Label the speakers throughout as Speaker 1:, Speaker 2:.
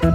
Speaker 1: Hallo,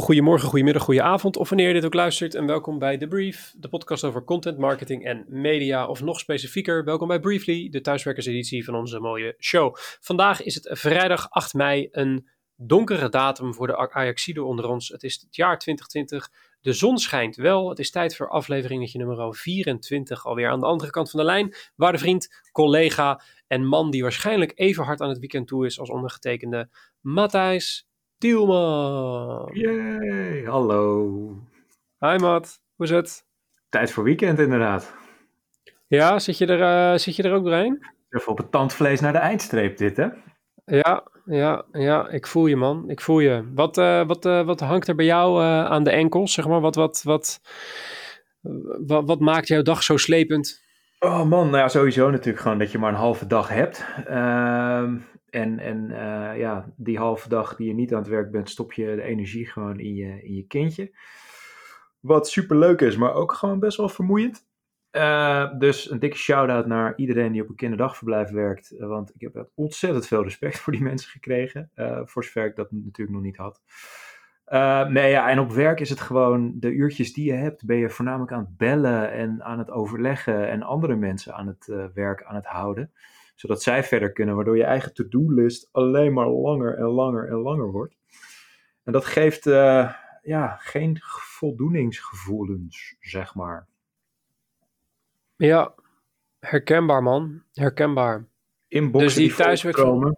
Speaker 1: goedemorgen, goedemiddag, goedenavond of wanneer je dit ook luistert en welkom bij The Brief, de podcast over content, marketing en media of nog specifieker, welkom bij Briefly, de thuiswerkerseditie van onze mooie show. Vandaag is het vrijdag 8 mei, een donkere datum voor de Ajaxide onder ons. Het is het jaar 2020, de zon schijnt wel, het is tijd voor afleveringetje nummer 24 alweer aan de andere kant van de lijn, waar de vriend, collega en man die waarschijnlijk even hard aan het weekend toe is als ondergetekende Matthijs Tielman.
Speaker 2: Yay, hallo.
Speaker 1: Hi Matt, hoe is het?
Speaker 2: Tijd voor weekend inderdaad.
Speaker 1: Ja, zit je er, uh, zit je er ook doorheen?
Speaker 2: Even op het tandvlees naar de eindstreep dit, hè?
Speaker 1: Ja, ja, ja, ik voel je man, ik voel je. Wat, uh, wat, uh, wat hangt er bij jou aan de enkels, zeg maar? Wat, wat, wat, wat, wat maakt jouw dag zo slepend?
Speaker 2: Oh man, nou ja, sowieso natuurlijk gewoon dat je maar een halve dag hebt. Ehm, en, en ja, die halve dag die je niet aan het werk bent, stop je de energie gewoon in je, in je kindje. Wat super leuk is, maar ook gewoon best wel vermoeiend. Uh, dus een dikke shout-out naar iedereen die op een kinderdagverblijf werkt. Uh, want ik heb ontzettend veel respect voor die mensen gekregen. voor zover ik dat natuurlijk nog niet had. nee, ja, en op werk is het gewoon de uurtjes die je hebt, ben je voornamelijk aan het bellen en aan het overleggen en andere mensen aan het werk aan het houden zodat zij verder kunnen, waardoor je eigen to-do-list alleen maar langer en langer en langer wordt. En dat geeft uh, ja, geen voldoeningsgevoelens, zeg maar.
Speaker 1: Ja, herkenbaar man, herkenbaar.
Speaker 2: Inboxen dus die, die thuiswerk komen.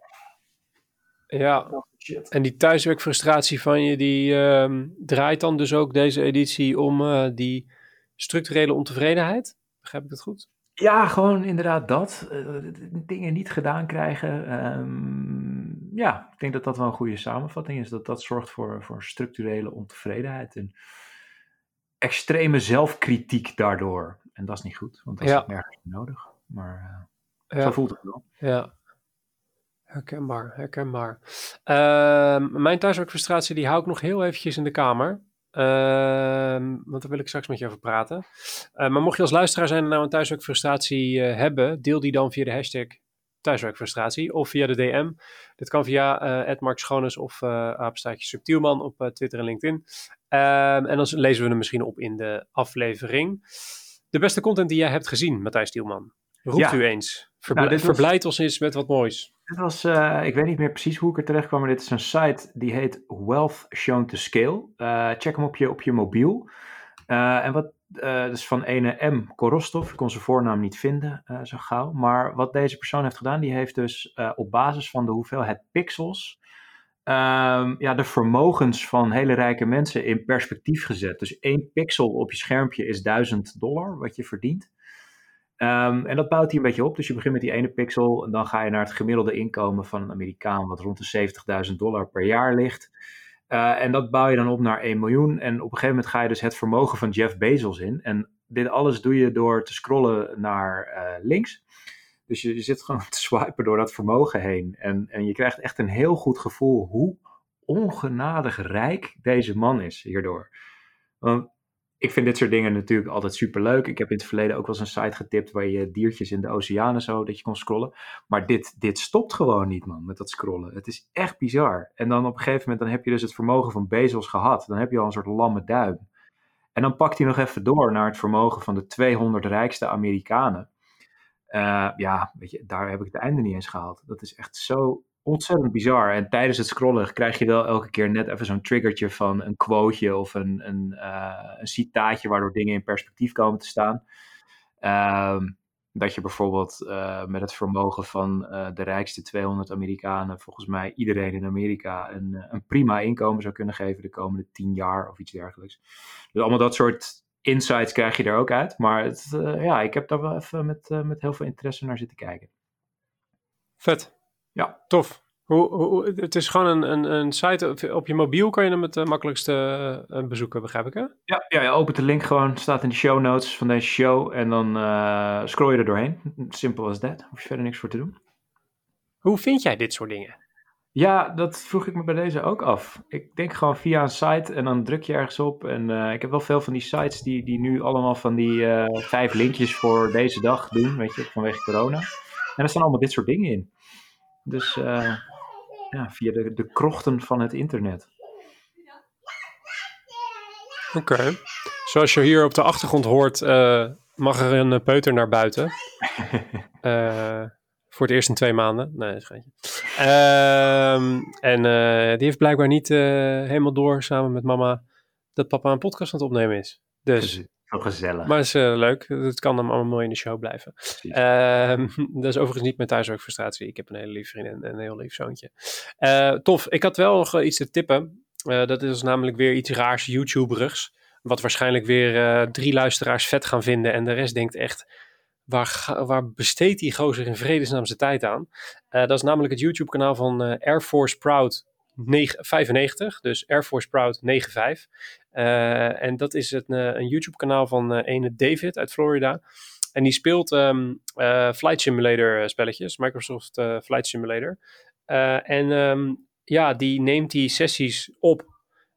Speaker 1: Ja, oh, en die thuiswerkfrustratie van je, die uh, draait dan dus ook deze editie om uh, die structurele ontevredenheid. Begrijp ik dat goed?
Speaker 2: Ja, gewoon inderdaad dat. Uh, dingen niet gedaan krijgen. Um, ja, ik denk dat dat wel een goede samenvatting is. Dat dat zorgt voor, voor structurele ontevredenheid en extreme zelfkritiek daardoor. En dat is niet goed, want dat is nergens nodig. Maar uh, ja. zo voelt het wel.
Speaker 1: Ja, herkenbaar, herkenbaar. Uh, mijn thuiswerkfrustratie die hou ik nog heel eventjes in de kamer. Ehm, want daar wil ik straks met je over praten. Uh, maar mocht je als luisteraar zijn en nou een thuiswerkfrustratie uh, hebben, deel die dan via de hashtag thuiswerkfrustratie of via de DM. Dit kan via uh, Mark Schoones of apenstaatje Subtielman op Twitter en LinkedIn. Ehm, en dan lezen we hem misschien op in de aflevering. De beste content die jij hebt gezien, Matthijs Tielman. Roept u eens. Verble nou, Verblijd ons eens met wat moois.
Speaker 2: Dit was, uh, ik weet niet meer precies hoe ik er terecht kwam, maar dit is een site die heet Wealth Shown to Scale. Uh, check hem op je, op je mobiel. Uh, en wat, dat is van ene M. Korostov. Ik kon zijn voornaam niet vinden zo gauw. Maar wat deze persoon heeft gedaan, die heeft dus op basis van de hoeveelheid pixels um, ja, de vermogens van hele rijke mensen in perspectief gezet. Dus één pixel op je schermpje is 1000 dollar wat je verdient. Um, en dat bouwt hij een beetje op. Dus je begint met die ene pixel en dan ga je naar het gemiddelde inkomen van een Amerikaan, wat rond de 70.000 dollar per jaar ligt. Uh, en dat bouw je dan op naar 1 miljoen. En op een gegeven moment ga je dus het vermogen van Jeff Bezos in. En dit alles doe je door te scrollen naar uh, links. Dus je, zit gewoon te swipen door dat vermogen heen. En, en je krijgt echt een heel goed gevoel hoe ongenadig rijk deze man is hierdoor. Want ik vind dit soort dingen natuurlijk altijd super leuk. Ik heb in het verleden ook wel eens een site getipt waar je diertjes in de oceanen zo, dat je kon scrollen. Maar dit, dit stopt gewoon niet, man, met dat scrollen. Het is echt bizar. En dan op een gegeven moment, dan heb je dus het vermogen van Bezos gehad. Dan heb je al een soort lamme duim. En dan pakt hij nog even door naar het vermogen van de 200 rijkste Amerikanen. Uh, ja, weet je, daar heb ik het einde niet eens gehaald. Dat is echt zo ontzettend bizar. En tijdens het scrollen krijg je wel elke keer net even zo'n triggertje van een quoteje of een, een, uh, een citaatje waardoor dingen in perspectief komen te staan. Um, dat je bijvoorbeeld uh, met het vermogen van de rijkste 200 Amerikanen, volgens mij iedereen in Amerika, een, een prima inkomen zou kunnen geven de komende 10 jaar of iets dergelijks. Dus allemaal dat soort insights krijg je er ook uit. Maar het, ja, ik heb daar wel even met, met heel veel interesse naar zitten kijken.
Speaker 1: Vet. Ja. Tof. Hoe, hoe, het is gewoon een, een, een site, op je mobiel kan je hem het uh, makkelijkste bezoeken, begrijp ik hè?
Speaker 2: Ja, ja, je opent de link gewoon, staat in de show notes van deze show en dan scroll je er doorheen. Simpel als dat, hoef je verder niks voor te doen.
Speaker 1: Hoe vind jij dit soort dingen?
Speaker 2: Ja, dat vroeg ik me bij deze ook af. Ik denk gewoon via een site en dan druk je ergens op. En uh, ik heb wel veel van die sites die, die nu allemaal van die uh, vijf linkjes voor deze dag doen, weet je, vanwege corona. En er staan allemaal dit soort dingen in. Dus uh, ja, via de, de krochten van het internet.
Speaker 1: Oké. Okay. Zoals je hier op de achtergrond hoort, mag er een peuter naar buiten. Voor het eerst in twee maanden. Nee, dat is. Um, en uh, die heeft blijkbaar niet uh, helemaal door samen met mama dat papa een podcast aan het opnemen is. Dus.
Speaker 2: Zo gezellig.
Speaker 1: Maar het is uh, leuk. Het kan dan allemaal mooi in de show blijven. Um, dat is overigens niet mijn thuiswerkfrustratie. Ik heb een hele lieve vriendin en een heel lief zoontje. tof. Ik had wel nog iets te tippen. dat is namelijk weer iets raars YouTuberigs. Wat waarschijnlijk weer drie luisteraars vet gaan vinden. En de rest denkt echt Waar, waar besteedt die gozer in vredesnaam zijn tijd aan? Uh, dat is namelijk het YouTube kanaal van uh, Air Force Proud 95, dus Air Force Proud 95. Uh, en dat is het, een YouTube kanaal van ene David uit Florida. En die speelt um, Flight Simulator spelletjes, Microsoft Flight Simulator. en um, ja, die neemt die sessies op.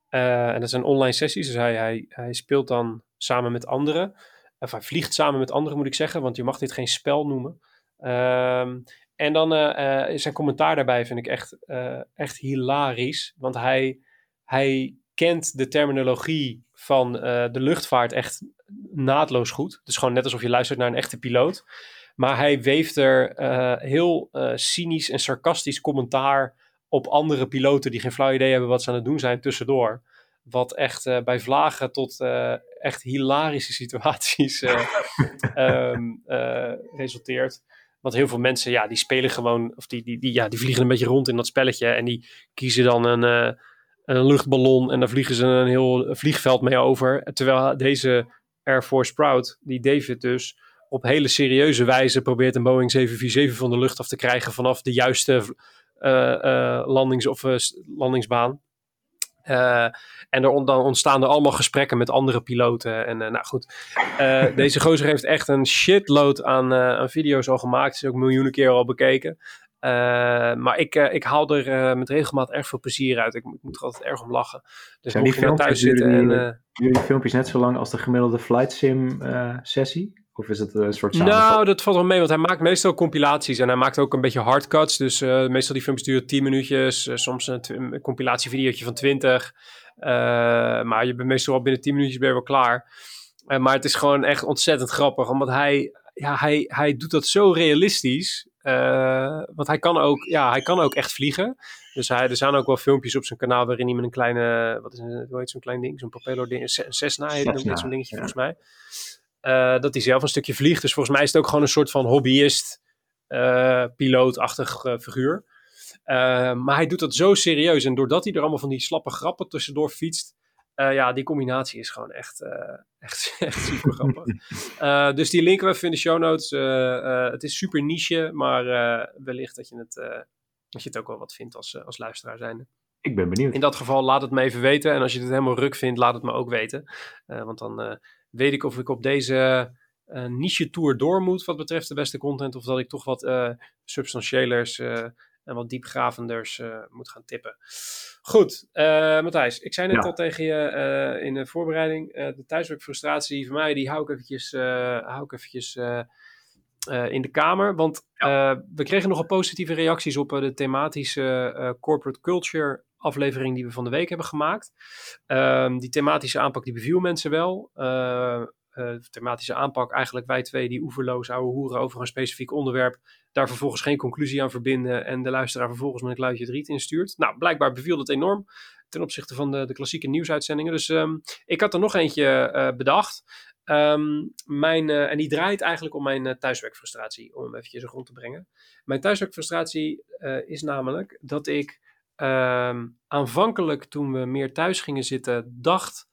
Speaker 1: en dat zijn online sessies, dus hij, hij, hij speelt dan samen met anderen. Of hij vliegt samen met anderen, moet ik zeggen, want je mag dit geen spel noemen. Um, en dan uh, uh, zijn commentaar daarbij vind ik echt, uh, echt hilarisch. Want hij, hij kent de terminologie van de luchtvaart echt naadloos goed. Dus gewoon net alsof je luistert naar een echte piloot. Maar hij weeft er heel cynisch en sarcastisch commentaar op andere piloten die geen flauw idee hebben wat ze aan het doen zijn tussendoor. Wat echt uh, bij vlagen tot uh, echt hilarische situaties uh, um, resulteert. Want heel veel mensen, ja, die spelen gewoon, of die, die, die, ja, die vliegen een beetje rond in dat spelletje. En die kiezen dan een, een luchtballon en daar vliegen ze een heel vliegveld mee over. Terwijl deze Air Force Proud, die David dus, op hele serieuze wijze probeert een Boeing 747 van de lucht af te krijgen vanaf de juiste landings- of landingsbaan. Uh, en er dan ontstaan er allemaal gesprekken met andere piloten. En uh, nou goed, uh, deze gozer heeft echt een shitload aan, aan video's al gemaakt. Is ook miljoenen keer al bekeken. maar ik, ik haal er met regelmaat erg veel plezier uit. Ik, ik moet er altijd erg om lachen. Dus
Speaker 2: Zijn die thuis zitten en... Jullie filmpjes net zo lang als de gemiddelde flight sim sessie? Of is het een soort
Speaker 1: Nou, dat valt wel mee, want hij maakt meestal compilaties en hij maakt ook een beetje hardcuts. Dus uh, meestal die films duren 10 minuutjes, uh, soms een, een compilatievideootje van 20. Uh, maar je bent meestal al binnen 10 minuutjes ben je wel klaar. maar het is gewoon echt ontzettend grappig, omdat hij, ja, hij, hij doet dat zo realistisch. want hij kan, ook, ja, hij kan ook echt vliegen. Dus hij, er zijn ook wel filmpjes op zijn kanaal waarin hij met een kleine, wat is het, hoe heet zo'n klein ding, zo'n propeller ding, een Cessna heet zo'n dingetje ja. volgens mij. Uh, dat hij zelf een stukje vliegt. Dus volgens mij is het ook gewoon een soort van hobbyist, uh, pilootachtig uh, figuur. maar hij doet dat zo serieus. En doordat hij er allemaal van die slappe grappen tussendoor fietst. ja, die combinatie is gewoon echt, echt, echt super grappig. dus die linken we even in de show notes. het is super niche, maar wellicht dat je, het, dat je het ook wel wat vindt als, als luisteraar zijnde.
Speaker 2: Ik ben benieuwd.
Speaker 1: In dat geval laat het me even weten. En als je het helemaal ruk vindt, laat het me ook weten. want dan weet ik of ik op deze uh, niche tour door moet wat betreft de beste content. Of dat ik toch wat uh, substantiëlers en wat diepgravenders moet gaan tippen. Goed, Matthijs, ik zei net ja. al tegen je in de voorbereiding. de thuiswerkfrustratie van mij, die hou ik eventjes, hou ik eventjes in de kamer. Want ja. we kregen nogal positieve reacties op de thematische corporate culture aflevering die we van de week hebben gemaakt. Um, die thematische aanpak die beviel mensen wel. Uh, uh, thematische aanpak, eigenlijk wij twee die oeverloos ouwe hoeren over een specifiek onderwerp, daar vervolgens geen conclusie aan verbinden en de luisteraar vervolgens met een kluitje het instuurt. Nou, blijkbaar beviel dat enorm ten opzichte van de, de klassieke nieuwsuitzendingen. Dus um, ik had er nog eentje uh, bedacht. Mijn, uh, en die draait eigenlijk om mijn thuiswerkfrustratie, om hem eventjes rond te brengen. Mijn thuiswerkfrustratie is namelijk dat ik um, aanvankelijk toen we meer thuis gingen zitten, dacht: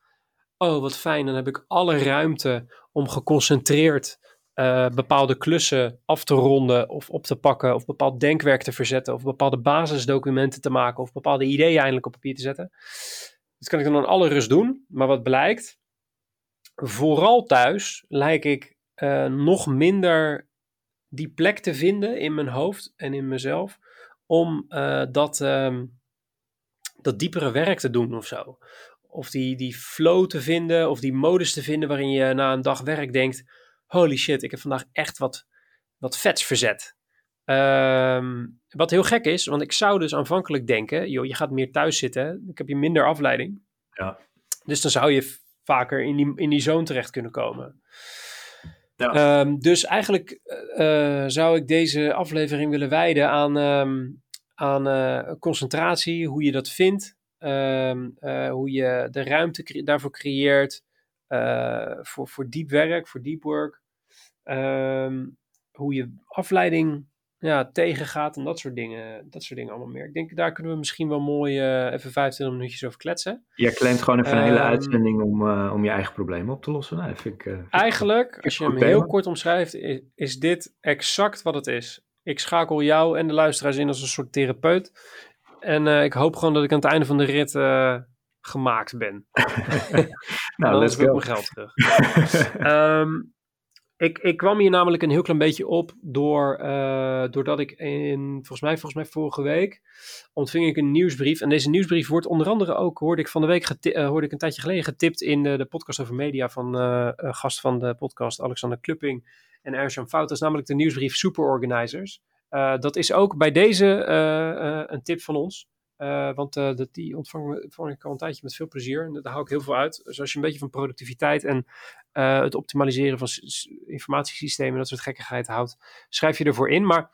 Speaker 1: Oh, wat fijn, dan heb ik alle ruimte om geconcentreerd uh, bepaalde klussen af te ronden of op te pakken, of bepaald denkwerk te verzetten, of bepaalde basisdocumenten te maken, of bepaalde ideeën eindelijk op papier te zetten. Dat kan ik dan in alle rust doen. Maar wat blijkt, vooral thuis lijk ik uh, nog minder die plek te vinden in mijn hoofd en in mezelf om dat, ehm, dat diepere werk te doen of zo. Of die, die flow te vinden, of die modus te vinden waarin je na een dag werk denkt: holy shit, ik heb vandaag echt wat, wat vets verzet. Ehm, wat heel gek is, want ik zou dus aanvankelijk denken: joh, je gaat meer thuis zitten, ik heb je minder afleiding.
Speaker 2: Ja.
Speaker 1: Dus dan zou je vaker in die, in die zone terecht kunnen komen. Ehm, dus eigenlijk eh, zou ik deze aflevering willen wijden aan, ehm, aan eh, concentratie, hoe je dat vindt, ehm, eh, hoe je de ruimte daarvoor creëert voor, voor diep werk, voor deep work, hoe je afleiding ja, tegengaat en dat soort dingen, dat soort dingen allemaal meer. Ik denk daar kunnen we misschien wel mooi even 25 minuutjes over kletsen.
Speaker 2: Jij claimt gewoon even een hele
Speaker 1: Ehm,
Speaker 2: uitzending om, eh, om je eigen problemen op te lossen. Nou, vind ik, eh, vind ik
Speaker 1: Eigenlijk, als je hem heel kort omschrijft, is, is dit exact wat het is. Ik schakel jou en de luisteraars in als een soort therapeut. En eh, ik hoop gewoon dat ik aan het einde van de rit eh, gemaakt ben.
Speaker 2: nou, let's go.
Speaker 1: mijn geld terug. Ehm, ik, ik kwam hier namelijk een heel klein beetje op door, eh, doordat ik in, volgens mij, volgens mij vorige week, ontving ik een nieuwsbrief. En deze nieuwsbrief wordt onder andere ook, hoorde ik van de week, eh, hoorde ik een tijdje geleden getipt in de, de podcast over media van een gast van de podcast, Alexander Klupping en Erjan Fout. Dat is namelijk de nieuwsbrief Super Organizers. Eh, dat is ook bij deze een tip van ons. Eh, want eh, dat, die ontvang, ontvang ik al een tijdje met veel plezier. En daar hou ik heel veel uit. Dus als je een beetje van productiviteit en eh, het optimaliseren van informatiesystemen en dat soort gekkigheid houdt, schrijf je ervoor in. Maar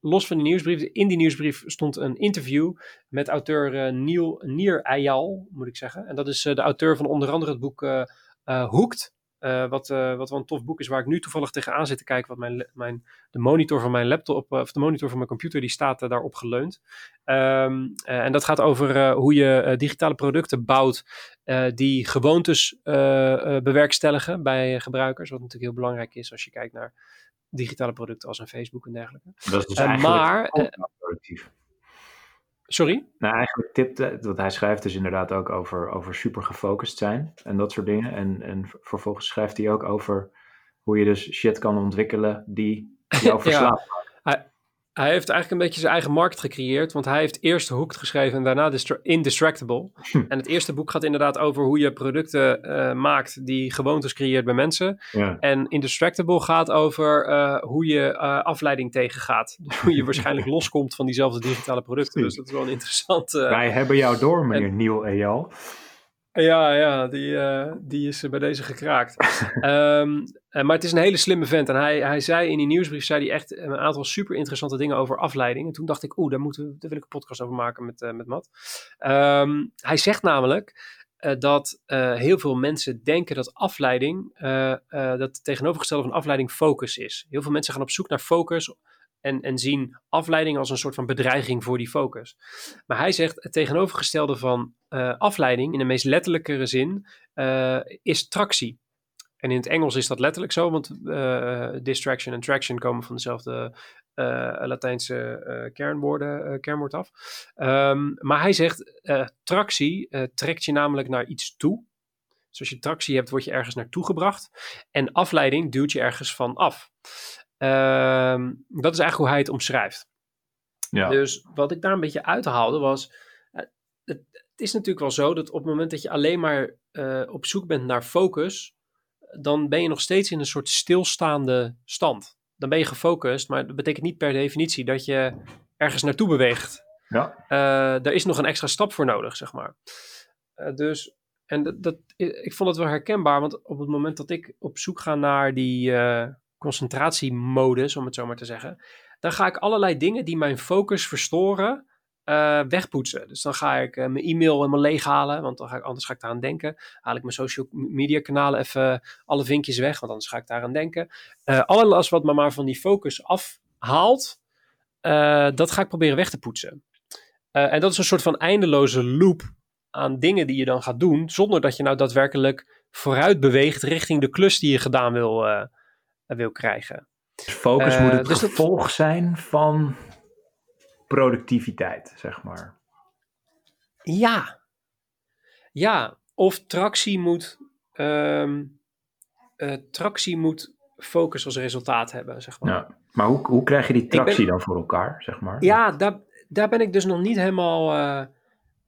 Speaker 1: los van die nieuwsbrief, in die nieuwsbrief stond een interview met auteur Neil Nier Eyal, moet ik zeggen. En dat is de auteur van onder andere het boek eh eh, wat, eh, wat wel een tof boek is waar ik nu toevallig tegenaan zit te kijken. Wat mijn, mijn, de monitor van mijn laptop, eh, of de monitor van mijn computer, die staat daarop geleund. Ehm, eh, en dat gaat over hoe je digitale producten bouwt die gewoontes bewerkstelligen bij gebruikers. Wat natuurlijk heel belangrijk is als je kijkt naar digitale producten als een Facebook en dergelijke.
Speaker 2: Dat is dus eigenlijk
Speaker 1: maar,
Speaker 2: productief.
Speaker 1: Sorry?
Speaker 2: Nou, eigenlijk tipt, eh, wat hij schrijft dus inderdaad ook over, over super gefocust zijn en dat soort dingen. En, en vervolgens schrijft hij ook over hoe je dus shit kan ontwikkelen die jou verslaat.
Speaker 1: Hij heeft eigenlijk een beetje zijn eigen markt gecreëerd, want hij heeft eerst Hooked geschreven en daarna Distra- Indistractable.
Speaker 2: Hm.
Speaker 1: En het eerste boek gaat inderdaad over hoe je producten eh, maakt die gewoontes creëert bij mensen.
Speaker 2: Ja.
Speaker 1: En Indistractable gaat over eh, hoe je eh, afleiding tegengaat. Dus hoe je waarschijnlijk loskomt van diezelfde digitale producten. Dus dat is wel een interessant...
Speaker 2: Wij hebben jou door, meneer Neil Eyal.
Speaker 1: Ja, ja, die, eh, die is eh, bij deze gekraakt. Ehm, eh, maar het is een hele slimme vent. En hij, hij zei in die nieuwsbrief zei hij echt een aantal super interessante dingen over afleiding. En toen dacht ik, oeh, daar, moeten we, daar wil ik een podcast over maken met, eh, met Matt. Ehm, hij zegt namelijk eh, dat eh, heel veel mensen denken dat afleiding, eh, eh, dat het tegenovergestelde van afleiding focus is. Heel veel mensen gaan op zoek naar focus en, en zien afleiding als een soort van bedreiging voor die focus. Maar hij zegt het tegenovergestelde van eh, afleiding, in de meest letterlijkere zin, eh, is tractie. En in het Engels is dat letterlijk zo, want eh, distraction en traction komen van dezelfde Latijnse kernwoorden, kernwoord af. Ehm, maar hij zegt, tractie trekt je namelijk naar iets toe. Dus als je tractie hebt, word je ergens naartoe gebracht. En afleiding duwt je ergens van af. Ehm, dat is eigenlijk hoe hij het omschrijft.
Speaker 2: Ja.
Speaker 1: Dus wat ik daar een beetje uithaalde was. eh, Het, het is natuurlijk wel zo dat op het moment dat je alleen maar eh, op zoek bent naar focus. dan ben je nog steeds in een soort stilstaande stand. Dan ben je gefocust, maar dat betekent niet per definitie dat je ergens naartoe beweegt.
Speaker 2: Ja.
Speaker 1: Eh, daar is nog een extra stap voor nodig, zeg maar. Eh, dus, en dat, dat, ik vond het wel herkenbaar, want op het moment dat ik op zoek ga naar die eh, concentratiemodus, om het zo maar te zeggen, dan ga ik allerlei dingen die mijn focus verstoren, eh, wegpoetsen. Dus dan ga ik eh, mijn e-mail helemaal leeghalen, want dan ga ik, anders ga ik daaraan denken. Haal ik mijn social media kanalen even alle vinkjes weg, want anders ga ik daaraan denken. Eh alles wat me maar van die focus afhaalt, eh, dat ga ik proberen weg te poetsen. Eh, en dat is een soort van eindeloze loop aan dingen die je dan gaat doen, zonder dat je nou daadwerkelijk vooruit beweegt richting de klus die je gedaan wil, eh, wil krijgen.
Speaker 2: Dus focus
Speaker 1: Eh,
Speaker 2: moet het
Speaker 1: dus dat-
Speaker 2: gevolg zijn van productiviteit, zeg maar.
Speaker 1: Ja. Ja, of tractie moet, eh, tractie moet focus als resultaat hebben, zeg maar.
Speaker 2: Ja. Maar hoe, hoe krijg je die
Speaker 1: ben-
Speaker 2: tractie dan voor elkaar, zeg maar?
Speaker 1: Ja, daar, daar ben ik dus nog niet helemaal, uh,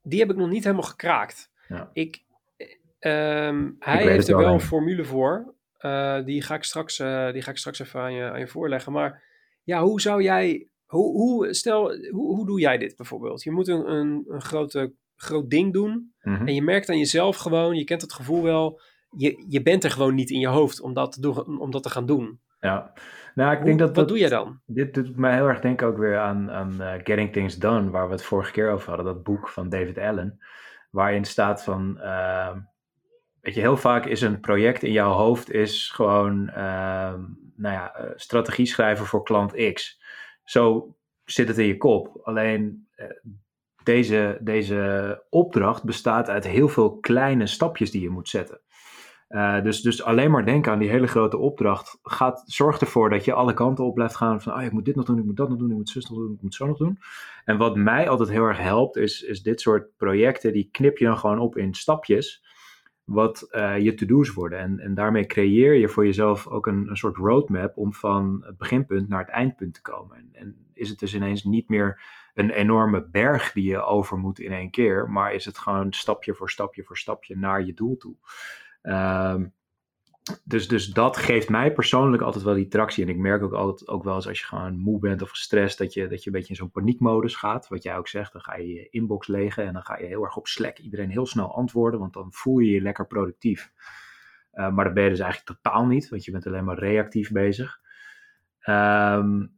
Speaker 1: die heb ik nog niet helemaal gekraakt.
Speaker 2: Ja.
Speaker 1: Ik, um, hij heeft er wel een formule voor. Uh, die, ga ik straks, uh, die ga ik straks even aan je, aan je voorleggen. Maar ja, hoe zou jij, hoe, hoe, stel, hoe, hoe doe jij dit bijvoorbeeld? Je moet een, een, een grote, groot ding doen.
Speaker 2: Mhm.
Speaker 1: En je merkt aan jezelf gewoon, je kent het gevoel wel. Je, je bent er gewoon niet in je hoofd om dat te, doen, om dat te gaan doen.
Speaker 2: Ja, nou, ik denk dat,
Speaker 1: Wat
Speaker 2: dat,
Speaker 1: doe jij dan?
Speaker 2: Dit doet mij heel erg denken ook weer aan, aan uh, Getting Things Done, waar we het vorige keer over hadden, dat boek van David Allen, waarin staat van, uh, weet je, heel vaak is een project in jouw hoofd is gewoon, uh, nou ja, strategie schrijven voor klant X. Zo zit het in je kop. Alleen eh, deze, deze opdracht bestaat uit heel veel kleine stapjes die je moet zetten. Uh, dus, dus alleen maar denken aan die hele grote opdracht gaat, zorgt ervoor dat je alle kanten op blijft gaan van, oh, ik moet dit nog doen, ik moet dat nog doen, ik moet zus nog doen, ik moet zo nog doen. En wat mij altijd heel erg helpt, is, is dit soort projecten, die knip je dan gewoon op in stapjes, wat uh, je to-do's worden. En, en daarmee creëer je voor jezelf ook een, een soort roadmap om van het beginpunt naar het eindpunt te komen. En, en is het dus ineens niet meer een enorme berg die je over moet in één keer, maar is het gewoon stapje voor stapje voor stapje naar je doel toe. Um, dus, dus dat geeft mij persoonlijk altijd wel die tractie. En ik merk ook altijd ook wel eens als je gewoon moe bent of gestrest, dat je, dat je een beetje in zo'n paniekmodus gaat. Wat jij ook zegt, dan ga je je inbox legen en dan ga je heel erg op Slack iedereen heel snel antwoorden, want dan voel je je lekker productief. Uh, maar dat ben je dus eigenlijk totaal niet, want je bent alleen maar reactief bezig. Um,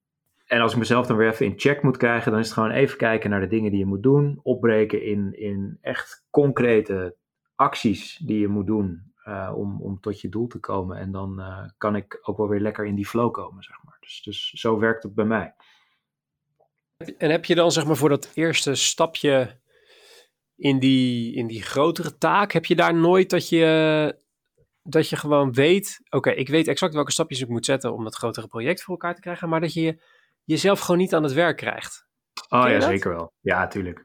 Speaker 2: en als ik mezelf dan weer even in check moet krijgen, dan is het gewoon even kijken naar de dingen die je moet doen. Opbreken in, in echt concrete acties die je moet doen uh, om, om tot je doel te komen. En dan uh, kan ik ook wel weer lekker in die flow komen, zeg maar. Dus, dus zo werkt het bij mij.
Speaker 1: En heb je dan, zeg maar, voor dat eerste stapje in die, in die grotere taak, heb je daar nooit dat je, dat je gewoon weet, oké, ik weet exact welke stapjes ik moet zetten om dat grotere project voor elkaar te krijgen, maar dat je jezelf gewoon niet aan het werk krijgt?
Speaker 2: Oh ja, dat? zeker wel. Ja, tuurlijk.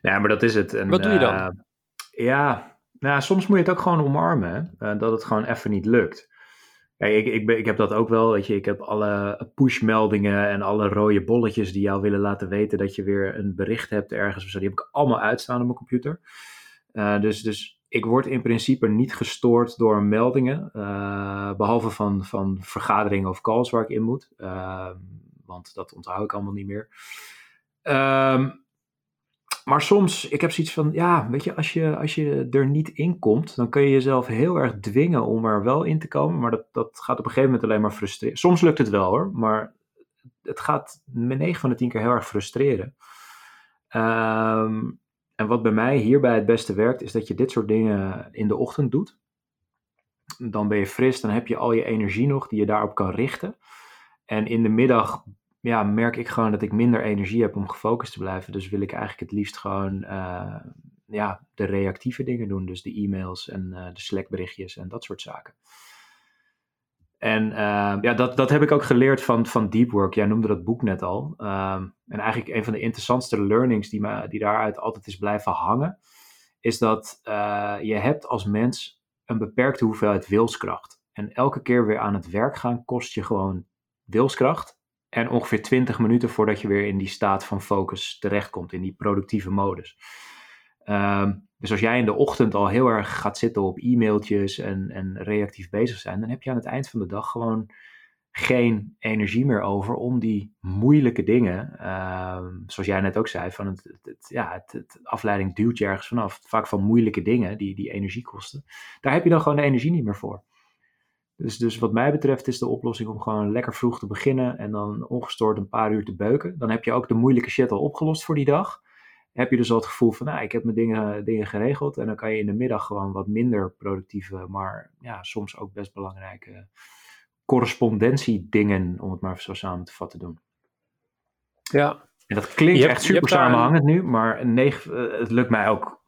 Speaker 2: Ja, maar dat is het. En,
Speaker 1: Wat doe je dan?
Speaker 2: Uh, ja, nou, soms moet je het ook gewoon omarmen, uh, dat het gewoon even niet lukt. Ja, ik, ik, ben, ik heb dat ook wel, weet je, ik heb alle pushmeldingen en alle rode bolletjes die jou willen laten weten dat je weer een bericht hebt ergens of zo, die heb ik allemaal uitstaan op mijn computer. Uh, dus, dus ik word in principe niet gestoord door meldingen, uh, behalve van, van vergaderingen of calls waar ik in moet, uh, want dat onthoud ik allemaal niet meer. Um, maar soms, ik heb zoiets van, ja, weet je als, je, als je er niet in komt, dan kun je jezelf heel erg dwingen om er wel in te komen. Maar dat, dat gaat op een gegeven moment alleen maar frustreren. Soms lukt het wel hoor, maar het gaat met 9 van de 10 keer heel erg frustreren. Um, en wat bij mij hierbij het beste werkt, is dat je dit soort dingen in de ochtend doet. Dan ben je fris, dan heb je al je energie nog die je daarop kan richten. En in de middag ja, merk ik gewoon dat ik minder energie heb om gefocust te blijven. Dus wil ik eigenlijk het liefst gewoon uh, ja, de reactieve dingen doen. Dus de e-mails en uh, de Slack berichtjes en dat soort zaken. En uh, ja, dat, dat heb ik ook geleerd van, van Deep Work. Jij noemde dat boek net al. en eigenlijk een van de interessantste learnings die, me, die daaruit altijd is blijven hangen, is dat je hebt als mens een beperkte hoeveelheid wilskracht. En elke keer weer aan het werk gaan kost je gewoon wilskracht. En ongeveer 20 minuten voordat je weer in die staat van focus terechtkomt, in die productieve modus. Um, dus als jij in de ochtend al heel erg gaat zitten op e-mailtjes en, en reactief bezig zijn, dan heb je aan het eind van de dag gewoon geen energie meer over om die moeilijke dingen, um, zoals jij net ook zei, van het, ja, het, afleiding duwt je ergens vanaf. Vaak van moeilijke dingen die, die energie kosten. Daar heb je dan gewoon de energie niet meer voor. Dus, dus wat mij betreft is de oplossing om gewoon lekker vroeg te beginnen en dan ongestoord een paar uur te beuken. Dan heb je ook de moeilijke shit al opgelost voor die dag. Heb je dus al het gevoel van, nou, ik heb mijn dingen, dingen geregeld. En dan kan je in de middag gewoon wat minder productieve, maar ja, soms ook best belangrijke correspondentiedingen, om het maar zo samen te vatten, doen.
Speaker 1: Ja.
Speaker 2: En dat klinkt hebt, echt super samenhangend nu, maar negen, het lukt mij ook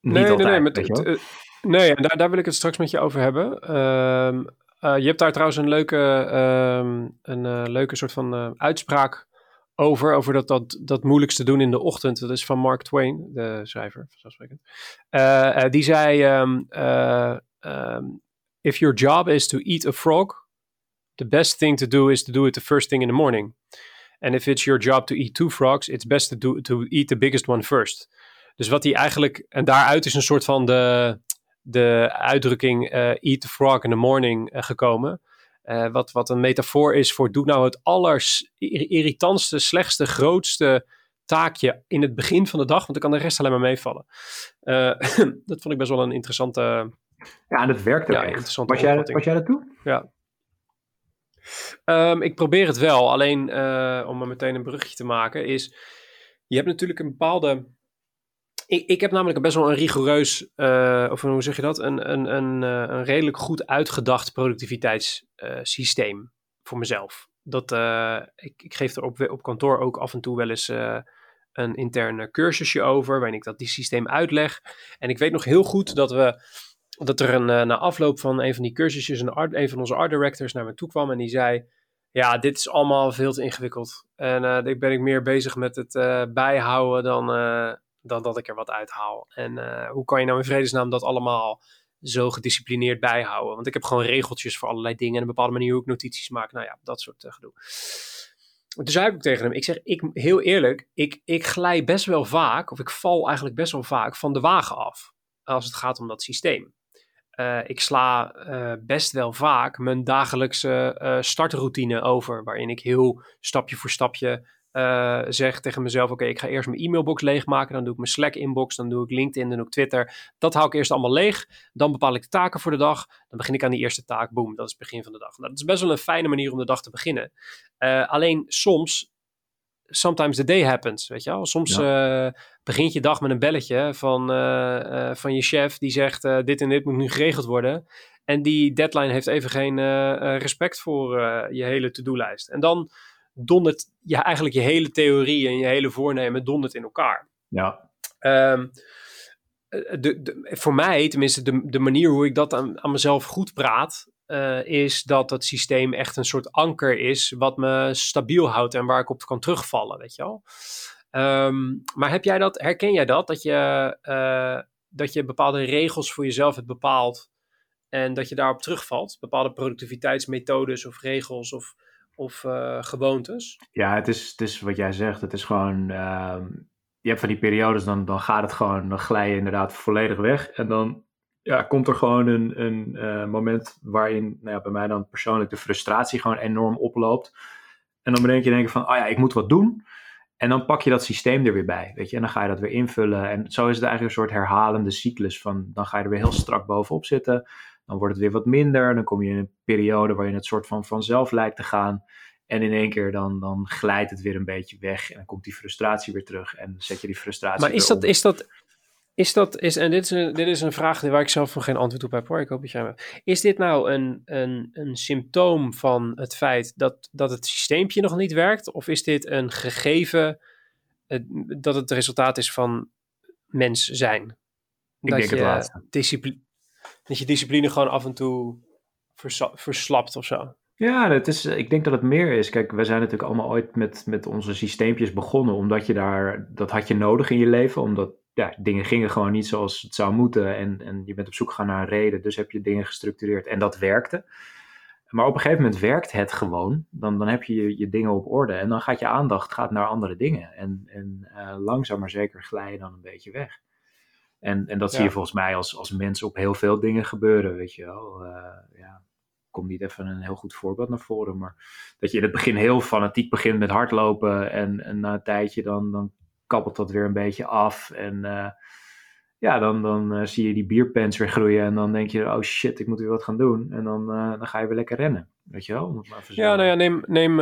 Speaker 2: niet
Speaker 1: nee,
Speaker 2: altijd.
Speaker 1: Nee, nee, met, Nee, en daar, daar wil ik het straks met je over hebben. Um, uh, je hebt daar trouwens een leuke, um, een uh, leuke soort van uh, uitspraak over. Over dat, dat, dat moeilijkste doen in de ochtend. Dat is van Mark Twain, de schrijver, vanzelfsprekend. die zei: um, If your job is to eat a frog, the best thing to do is to do it the first thing in the morning. And if it's your job to eat two frogs, it's best to, do, to eat the biggest one first. Dus wat hij eigenlijk, en daaruit is een soort van de, de uitdrukking uh, eat the frog in the morning uh, gekomen. Uh, wat, wat een metafoor is voor doe nou het allerirritantste, slechtste, grootste taakje in het begin van de dag, want dan kan de rest alleen maar meevallen. dat vond ik best wel een interessante.
Speaker 2: Ja, en dat werkt ook ja, echt. Was jij, was jij dat toe?
Speaker 1: Ja. Um, ik probeer het wel, alleen om er meteen een brugje te maken, is je hebt natuurlijk een bepaalde. Ik, ik heb namelijk best wel een rigoureus, uh, of hoe zeg je dat? Een, een, een, uh, een redelijk goed uitgedacht productiviteitssysteem voor mezelf. Dat, ik, ik geef er op, op kantoor ook af en toe wel eens een interne cursusje over, waarin ik dat die systeem uitleg. En ik weet nog heel goed dat we dat er een, uh, na afloop van een van die cursusjes een, art, een van onze art directors naar me toe kwam en die zei: Ja, dit is allemaal veel te ingewikkeld. En uh, ik ben ik meer bezig met het uh, bijhouden dan, dan dat ik er wat uithaal. En hoe kan je nou in vredesnaam dat allemaal zo gedisciplineerd bijhouden? Want ik heb gewoon regeltjes voor allerlei dingen en een bepaalde manier hoe ik notities maak. Nou ja, dat soort gedoe. Dus zei ik tegen hem, ik zeg ik, heel eerlijk, ik, ik glij best wel vaak, of ik val eigenlijk best wel vaak van de wagen af als het gaat om dat systeem. Uh, ik sla best wel vaak mijn dagelijkse uh, startroutine over, waarin ik heel stapje voor stapje zeg tegen mezelf: Oké, ik ga eerst mijn e-mailbox leegmaken, dan doe ik mijn Slack-inbox, dan doe ik LinkedIn, dan doe ik Twitter. Dat hou ik eerst allemaal leeg. Dan bepaal ik de taken voor de dag. Dan begin ik aan die eerste taak. Boom, dat is het begin van de dag. Nou, dat is best wel een fijne manier om de dag te beginnen. alleen soms sometimes the day happens, weet je wel. Soms ja. uh, begint je dag met een belletje van, van je chef die zegt dit en dit moet nu geregeld worden. En die deadline heeft even geen respect voor je hele to-do-lijst. En dan dondert je eigenlijk je hele theorie en je hele voornemen dondert in elkaar.
Speaker 2: Ja.
Speaker 1: Um, de, de, voor mij, tenminste, de, de manier hoe ik dat aan, aan mezelf goed praat, uh, is dat het systeem echt een soort anker is wat me stabiel houdt en waar ik op kan terugvallen, weet je wel. Um, maar heb jij dat, herken jij dat, dat je, uh, dat je bepaalde regels voor jezelf hebt bepaald en dat je daarop terugvalt? Bepaalde productiviteitsmethodes of regels of, of uh, gewoontes?
Speaker 2: Ja, het is, het is wat jij zegt, het is gewoon... Uh, je hebt van die periodes, dan, dan gaat het gewoon, dan glij je inderdaad volledig weg. En dan ja, komt er gewoon een, een uh, moment waarin nou ja, bij mij dan persoonlijk de frustratie gewoon enorm oploopt. En dan bedenk je denken van, oh ja, ik moet wat doen. En dan pak je dat systeem er weer bij, weet je. En dan ga je dat weer invullen. En zo is het eigenlijk een soort herhalende cyclus van, dan ga je er weer heel strak bovenop zitten. Dan wordt het weer wat minder. Dan kom je in een periode waarin het soort van vanzelf lijkt te gaan. En in één keer dan, dan glijdt het weer een beetje weg. En dan komt die frustratie weer terug. En zet je die frustratie
Speaker 1: Maar is dat, is dat is dat, is, en dit is, een, dit is een vraag waar ik zelf nog geen antwoord op heb hoor, ik hoop dat jij. Is dit nou een, een, een symptoom van het feit dat, dat het systeempje nog niet werkt? Of is dit een gegeven dat het resultaat is van mens zijn?
Speaker 2: Ik dat denk je het laatste.
Speaker 1: Discipline, dat je discipline gewoon af en toe verslapt of zo?
Speaker 2: Ja, het is, ik denk dat het meer is. Kijk, we zijn natuurlijk allemaal ooit met, met onze systeempjes begonnen, omdat je daar, dat had je nodig in je leven, omdat ja, dingen gingen gewoon niet zoals het zou moeten. En, en je bent op zoek gegaan naar een reden. Dus heb je dingen gestructureerd. En dat werkte. Maar op een gegeven moment werkt het gewoon. Dan, dan heb je, je, dingen op orde. En dan gaat je aandacht gaat naar andere dingen. En, en uh, langzaam maar zeker glij je dan een beetje weg. En, en dat zie je volgens mij als, als mens op heel veel dingen gebeuren. Weet je wel. Uh, ja, komt niet even een heel goed voorbeeld naar voren. Maar dat je in het begin heel fanatiek begint met hardlopen. En, en na een tijdje dan, dan kabbelt dat weer een beetje af. En uh, ja, dan, dan uh, zie je die bierpens weer groeien. En dan denk je, oh shit, ik moet weer wat gaan doen. En dan, uh, dan ga je weer lekker rennen. Weet je wel?
Speaker 1: Ja, nou ja, neem, neem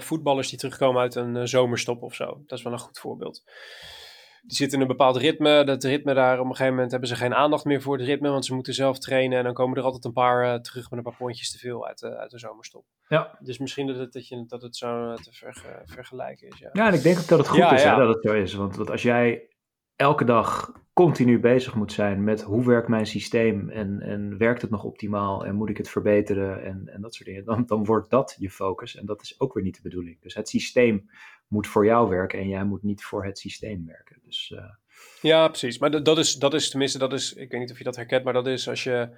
Speaker 1: voetballers die terugkomen uit een zomerstop of zo. Dat is wel een goed voorbeeld die zitten in een bepaald ritme. Dat ritme daar, op een gegeven moment hebben ze geen aandacht meer voor het ritme, want ze moeten zelf trainen. En dan komen er altijd een paar uh, terug met een paar pondjes te veel uit, uh, uit de zomerstop.
Speaker 2: Ja.
Speaker 1: Dus misschien dat het, dat je, dat het zo eh, te verge, vergelijken is. Ja.
Speaker 2: ja, en ik denk ook dat het goed ja, is ja. Hè, dat het zo is. Want, want als jij elke dag continu bezig moet zijn met hoe werkt mijn systeem en, en werkt het nog optimaal en moet ik het verbeteren en, en dat soort dingen, dan, dan wordt dat je focus en dat is ook weer niet de bedoeling. Dus het systeem moet voor jou werken en jij moet niet voor het systeem werken. Dus, uh...
Speaker 1: Ja, precies. Maar dat is, dat is tenminste, dat is, ik weet niet of je dat herkent, maar dat is als je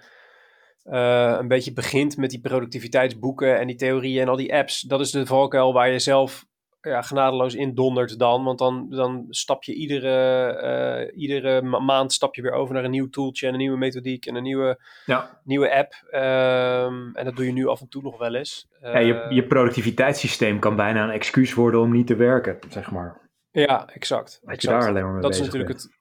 Speaker 1: een beetje begint met die productiviteitsboeken en die theorieën en al die apps. Dat is de valkuil waar je zelf ja, genadeloos indondert dan. Want dan, dan stap je iedere, uh, iedere maand stap je weer over naar een nieuw tooltje en een nieuwe methodiek en een nieuwe,
Speaker 2: ja.
Speaker 1: nieuwe app. Um, en dat doe je nu af en toe nog wel eens.
Speaker 2: Uh, ja, je,
Speaker 1: eh,
Speaker 2: je productiviteitssysteem kan bijna een excuus worden om niet te werken, zeg maar.
Speaker 1: Ja, exact.
Speaker 2: Dat je daar alleen maar mee
Speaker 1: dat is natuurlijk
Speaker 2: bent.
Speaker 1: het.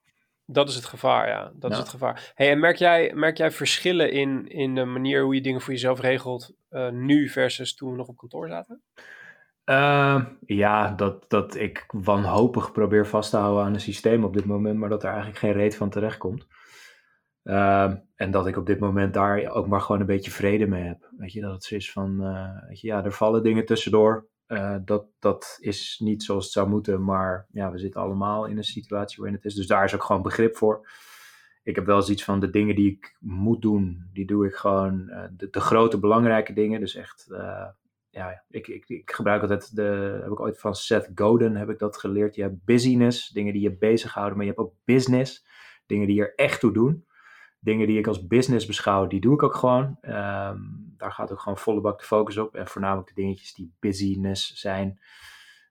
Speaker 1: Dat is het gevaar, ja. Dat is het gevaar. Hey, en merk jij, merk jij verschillen in, in de manier hoe je dingen voor jezelf regelt eh, nu versus toen we nog op kantoor zaten?
Speaker 2: Ehm, ja, dat, dat ik wanhopig probeer vast te houden aan een systeem op dit moment, maar dat er eigenlijk geen reet van terecht komt. Ehm, en dat ik op dit moment daar ook maar gewoon een beetje vrede mee heb. Weet je, dat het zo is van, eh, weet je, ja, er vallen dingen tussendoor. Eh, dat, dat is niet zoals het zou moeten, maar ja, we zitten allemaal in een situatie waarin het is. Dus daar is ook gewoon begrip voor. Ik heb wel eens iets van de dingen die ik moet doen, die doe ik gewoon, eh, de, de grote belangrijke dingen. Dus echt, ja, ik, ik, ik gebruik altijd, de, heb ik ooit van Seth Godin heb ik dat geleerd. Je hebt busyness, dingen die je bezighouden, maar je hebt ook business, dingen die er echt toe doen. Dingen die ik als business beschouw, die doe ik ook gewoon. Ehm, daar gaat ook gewoon volle bak de focus op. En voornamelijk de dingetjes die busyness zijn.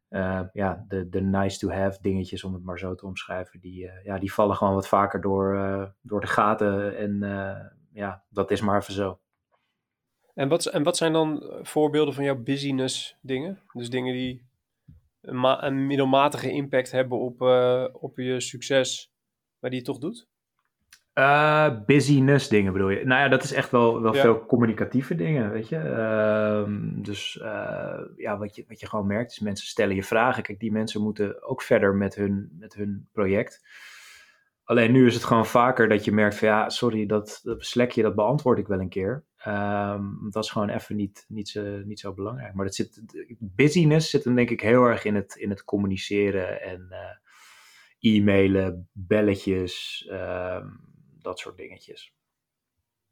Speaker 2: Eh, ja, de, de nice to have dingetjes, om het maar zo te omschrijven, die, eh, ja, die vallen gewoon wat vaker door, eh, door de gaten. En eh, ja, dat is maar even zo.
Speaker 1: En wat, en wat zijn dan eh, voorbeelden van jouw busyness dingen? Dus dingen die een, ma- een middelmatige impact hebben op, eh, op je succes, maar die je toch doet?
Speaker 2: Eh, busyness dingen bedoel je? Nou ja, dat is echt wel, wel
Speaker 1: Ja.
Speaker 2: veel communicatieve dingen, weet je. Ehm, dus ja, wat je, wat je gewoon merkt is mensen stellen je vragen. Kijk, die mensen moeten ook verder met hun, met hun project. Alleen nu is het gewoon vaker dat je merkt van ja, sorry, dat, dat slekje dat beantwoord ik wel een keer. Ehm, dat is gewoon even niet, niet, zo, niet zo belangrijk. Maar dat zit, busyness zit hem denk ik heel erg in het, in het communiceren en eh, e-mailen, belletjes, ehm, dat soort dingetjes.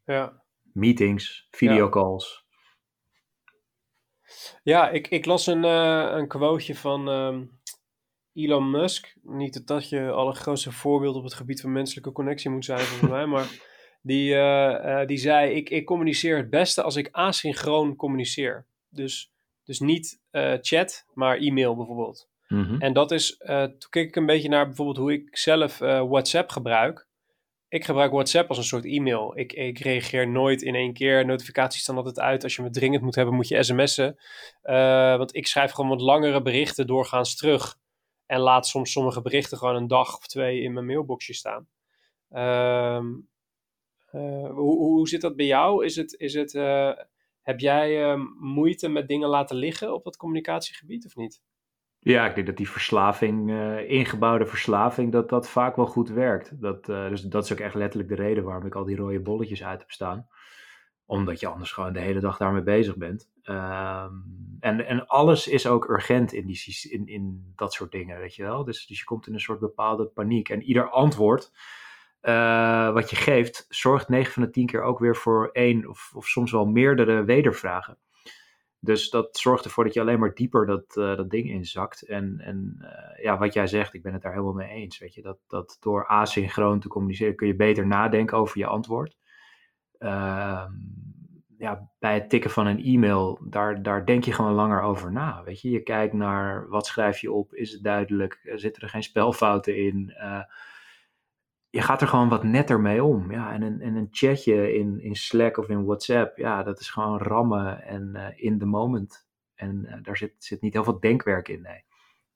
Speaker 1: Ja.
Speaker 2: Meetings, videocalls.
Speaker 1: Ja, ik, ik las een, eh, een quoteje van ehm, Elon Musk. Niet dat je allergrootste voorbeeld op het gebied van menselijke connectie moet zijn, volgens mij. Maar die, eh, eh, die zei: ik, ik communiceer het beste als ik asynchroon communiceer. Dus, dus niet eh, chat, maar e-mail bijvoorbeeld.
Speaker 2: Mhm.
Speaker 1: En dat is, toen keek ik een beetje naar bijvoorbeeld hoe ik zelf WhatsApp gebruik. Ik gebruik WhatsApp als een soort e-mail. Ik, ik reageer nooit in één keer. Notificaties staan altijd uit. Als je me dringend moet hebben, moet je sms'en. Want ik schrijf gewoon wat langere berichten doorgaans terug. En laat soms sommige berichten gewoon een dag of twee in mijn mailboxje staan. Ehm, eh, hoe, hoe zit dat bij jou? Is het, is het, eh, heb jij eh, moeite met dingen laten liggen op dat communicatiegebied of niet?
Speaker 2: Ja, ik denk dat die verslaving, eh, ingebouwde verslaving, dat dat vaak wel goed werkt. Dat, dus dat is ook echt letterlijk de reden waarom ik al die rode bolletjes uit heb staan. Omdat je anders gewoon de hele dag daarmee bezig bent. Ehm, en, en alles is ook urgent in, die, in, in dat soort dingen, weet je wel. Dus, dus je komt in een soort bepaalde paniek. En ieder antwoord eh, wat je geeft, zorgt 9 van de 10 keer ook weer voor één of, of soms wel meerdere wedervragen. Dus dat zorgt ervoor dat je alleen maar dieper dat, eh, dat ding inzakt. En, en eh, ja, wat jij zegt, ik ben het daar helemaal mee eens. Weet je, dat, dat door asynchroon te communiceren kun je beter nadenken over je antwoord. Ehm, ja, bij het tikken van een e-mail, daar, daar denk je gewoon langer over na. Weet je, je kijkt naar wat schrijf je op, is het duidelijk, zitten er geen spelfouten in. Je gaat er gewoon wat netter mee om. Ja, en een, en een chatje in, in Slack of in WhatsApp, ja, dat is gewoon rammen en eh, in the moment. En eh, daar zit, zit niet heel veel denkwerk in, nee.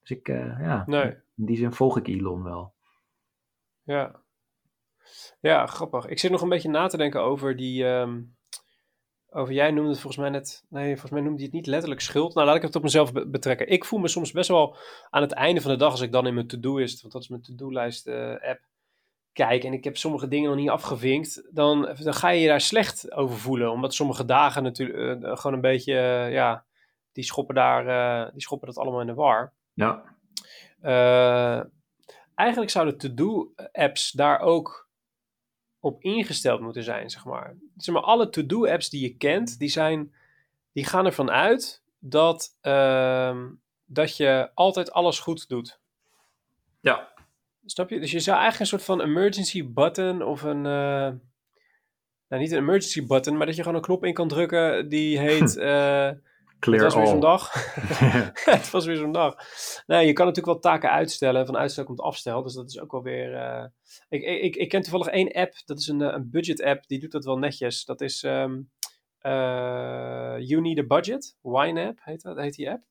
Speaker 2: Dus ik, eh, ja,
Speaker 1: Nee.
Speaker 2: in die zin volg ik Elon wel.
Speaker 1: Ja. Ja, grappig. Ik zit nog een beetje na te denken over die. ehm, over jij noemde het volgens mij net. Nee, volgens mij noemde je het niet letterlijk schuld. Nou, laat ik het op mezelf be- betrekken. Ik voel me soms best wel aan het einde van de dag, als ik dan in mijn to-do-list, want dat is mijn to-do-lijst eh, app, kijk en ik heb sommige dingen nog niet afgevinkt, dan, dan ga je je daar slecht over voelen. Omdat sommige dagen natuurlijk eh, gewoon een beetje, eh, ja, die schoppen daar, eh, die schoppen dat allemaal in de war.
Speaker 2: Ja,
Speaker 1: eigenlijk zouden to-do-apps daar ook op ingesteld moeten zijn, zeg maar. Zeg maar, alle to-do-apps die je kent, die, zijn, die gaan ervan uit dat, ehm, dat je altijd alles goed doet.
Speaker 2: ja.
Speaker 1: Snap je? Dus je zou eigenlijk een soort van emergency button of een, eh, nou niet een emergency button, maar dat je gewoon een knop in kan drukken die heet... Uh,
Speaker 2: Clear
Speaker 1: het was weer zo'n dag. het was weer zo'n dag. Nou, je kan natuurlijk wel taken uitstellen. Van uitstel komt afstel. Dus dat is ook wel weer... eh, ik, ik, ik ken toevallig één app. Dat is een, eh, een budget app. Die doet dat wel netjes. Dat is You Need a Budget. Wine app heet, dat, heet die app.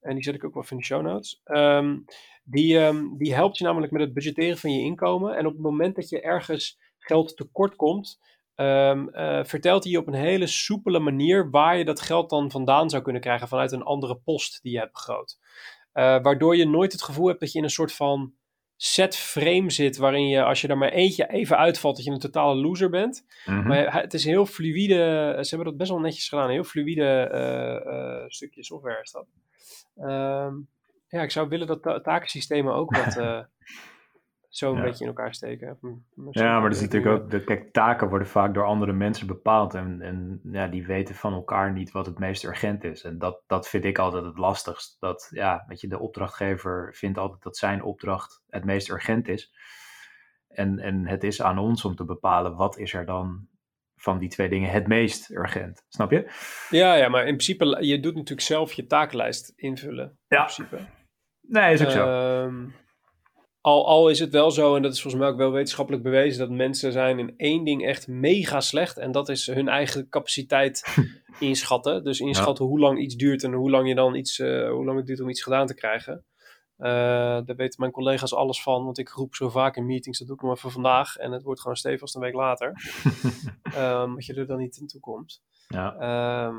Speaker 1: En die zet ik ook wel in de show notes. Ehm, die, ehm, die helpt je namelijk met het budgetteren van je inkomen. En op het moment dat je ergens geld tekort komt, ehm, eh, vertelt hij je op een hele soepele manier waar je dat geld dan vandaan zou kunnen krijgen vanuit een andere post die je hebt begroot. Eh, waardoor je nooit het gevoel hebt dat je in een soort van set frame zit, waarin je als je er maar eentje even uitvalt, dat je een totale loser bent.
Speaker 2: Mhm.
Speaker 1: Maar het is heel fluïde. Ze hebben dat best wel netjes gedaan. Een heel fluïde eh, eh, stukje software is dat. Ehm, ja, ik zou willen dat ta- takensystemen ook wat eh, zo een
Speaker 2: Ja.
Speaker 1: beetje in elkaar steken. Hm,
Speaker 2: Ja, maar dat is natuurlijk ook, de, kijk, taken worden vaak door andere mensen bepaald en, en ja, die weten van elkaar niet wat het meest urgent is. En dat, dat vind ik altijd het lastigst. Dat, ja, weet je, de opdrachtgever vindt altijd dat zijn opdracht het meest urgent is. En, en het is aan ons om te bepalen wat is er dan van die twee dingen het meest urgent. Snap je?
Speaker 1: Ja, ja, maar in principe, je doet natuurlijk zelf je takenlijst invullen.
Speaker 2: Ja.
Speaker 1: In principe.
Speaker 2: Nee, is ook zo.
Speaker 1: Ehm, al, al is het wel zo, en dat is volgens mij ook wel wetenschappelijk bewezen, dat mensen zijn in één ding echt mega slecht. En dat is hun eigen capaciteit inschatten. Dus inschatten hoe lang iets duurt en hoe lang, je dan iets, eh, hoe lang het duurt om iets gedaan te krijgen. Eh, daar weten mijn collega's alles van, want ik roep zo vaak in meetings, dat doe ik nog even vandaag. En het wordt gewoon stevig een week later. Ehm dat je er dan niet in toe komt.
Speaker 2: ja.
Speaker 1: Ehm,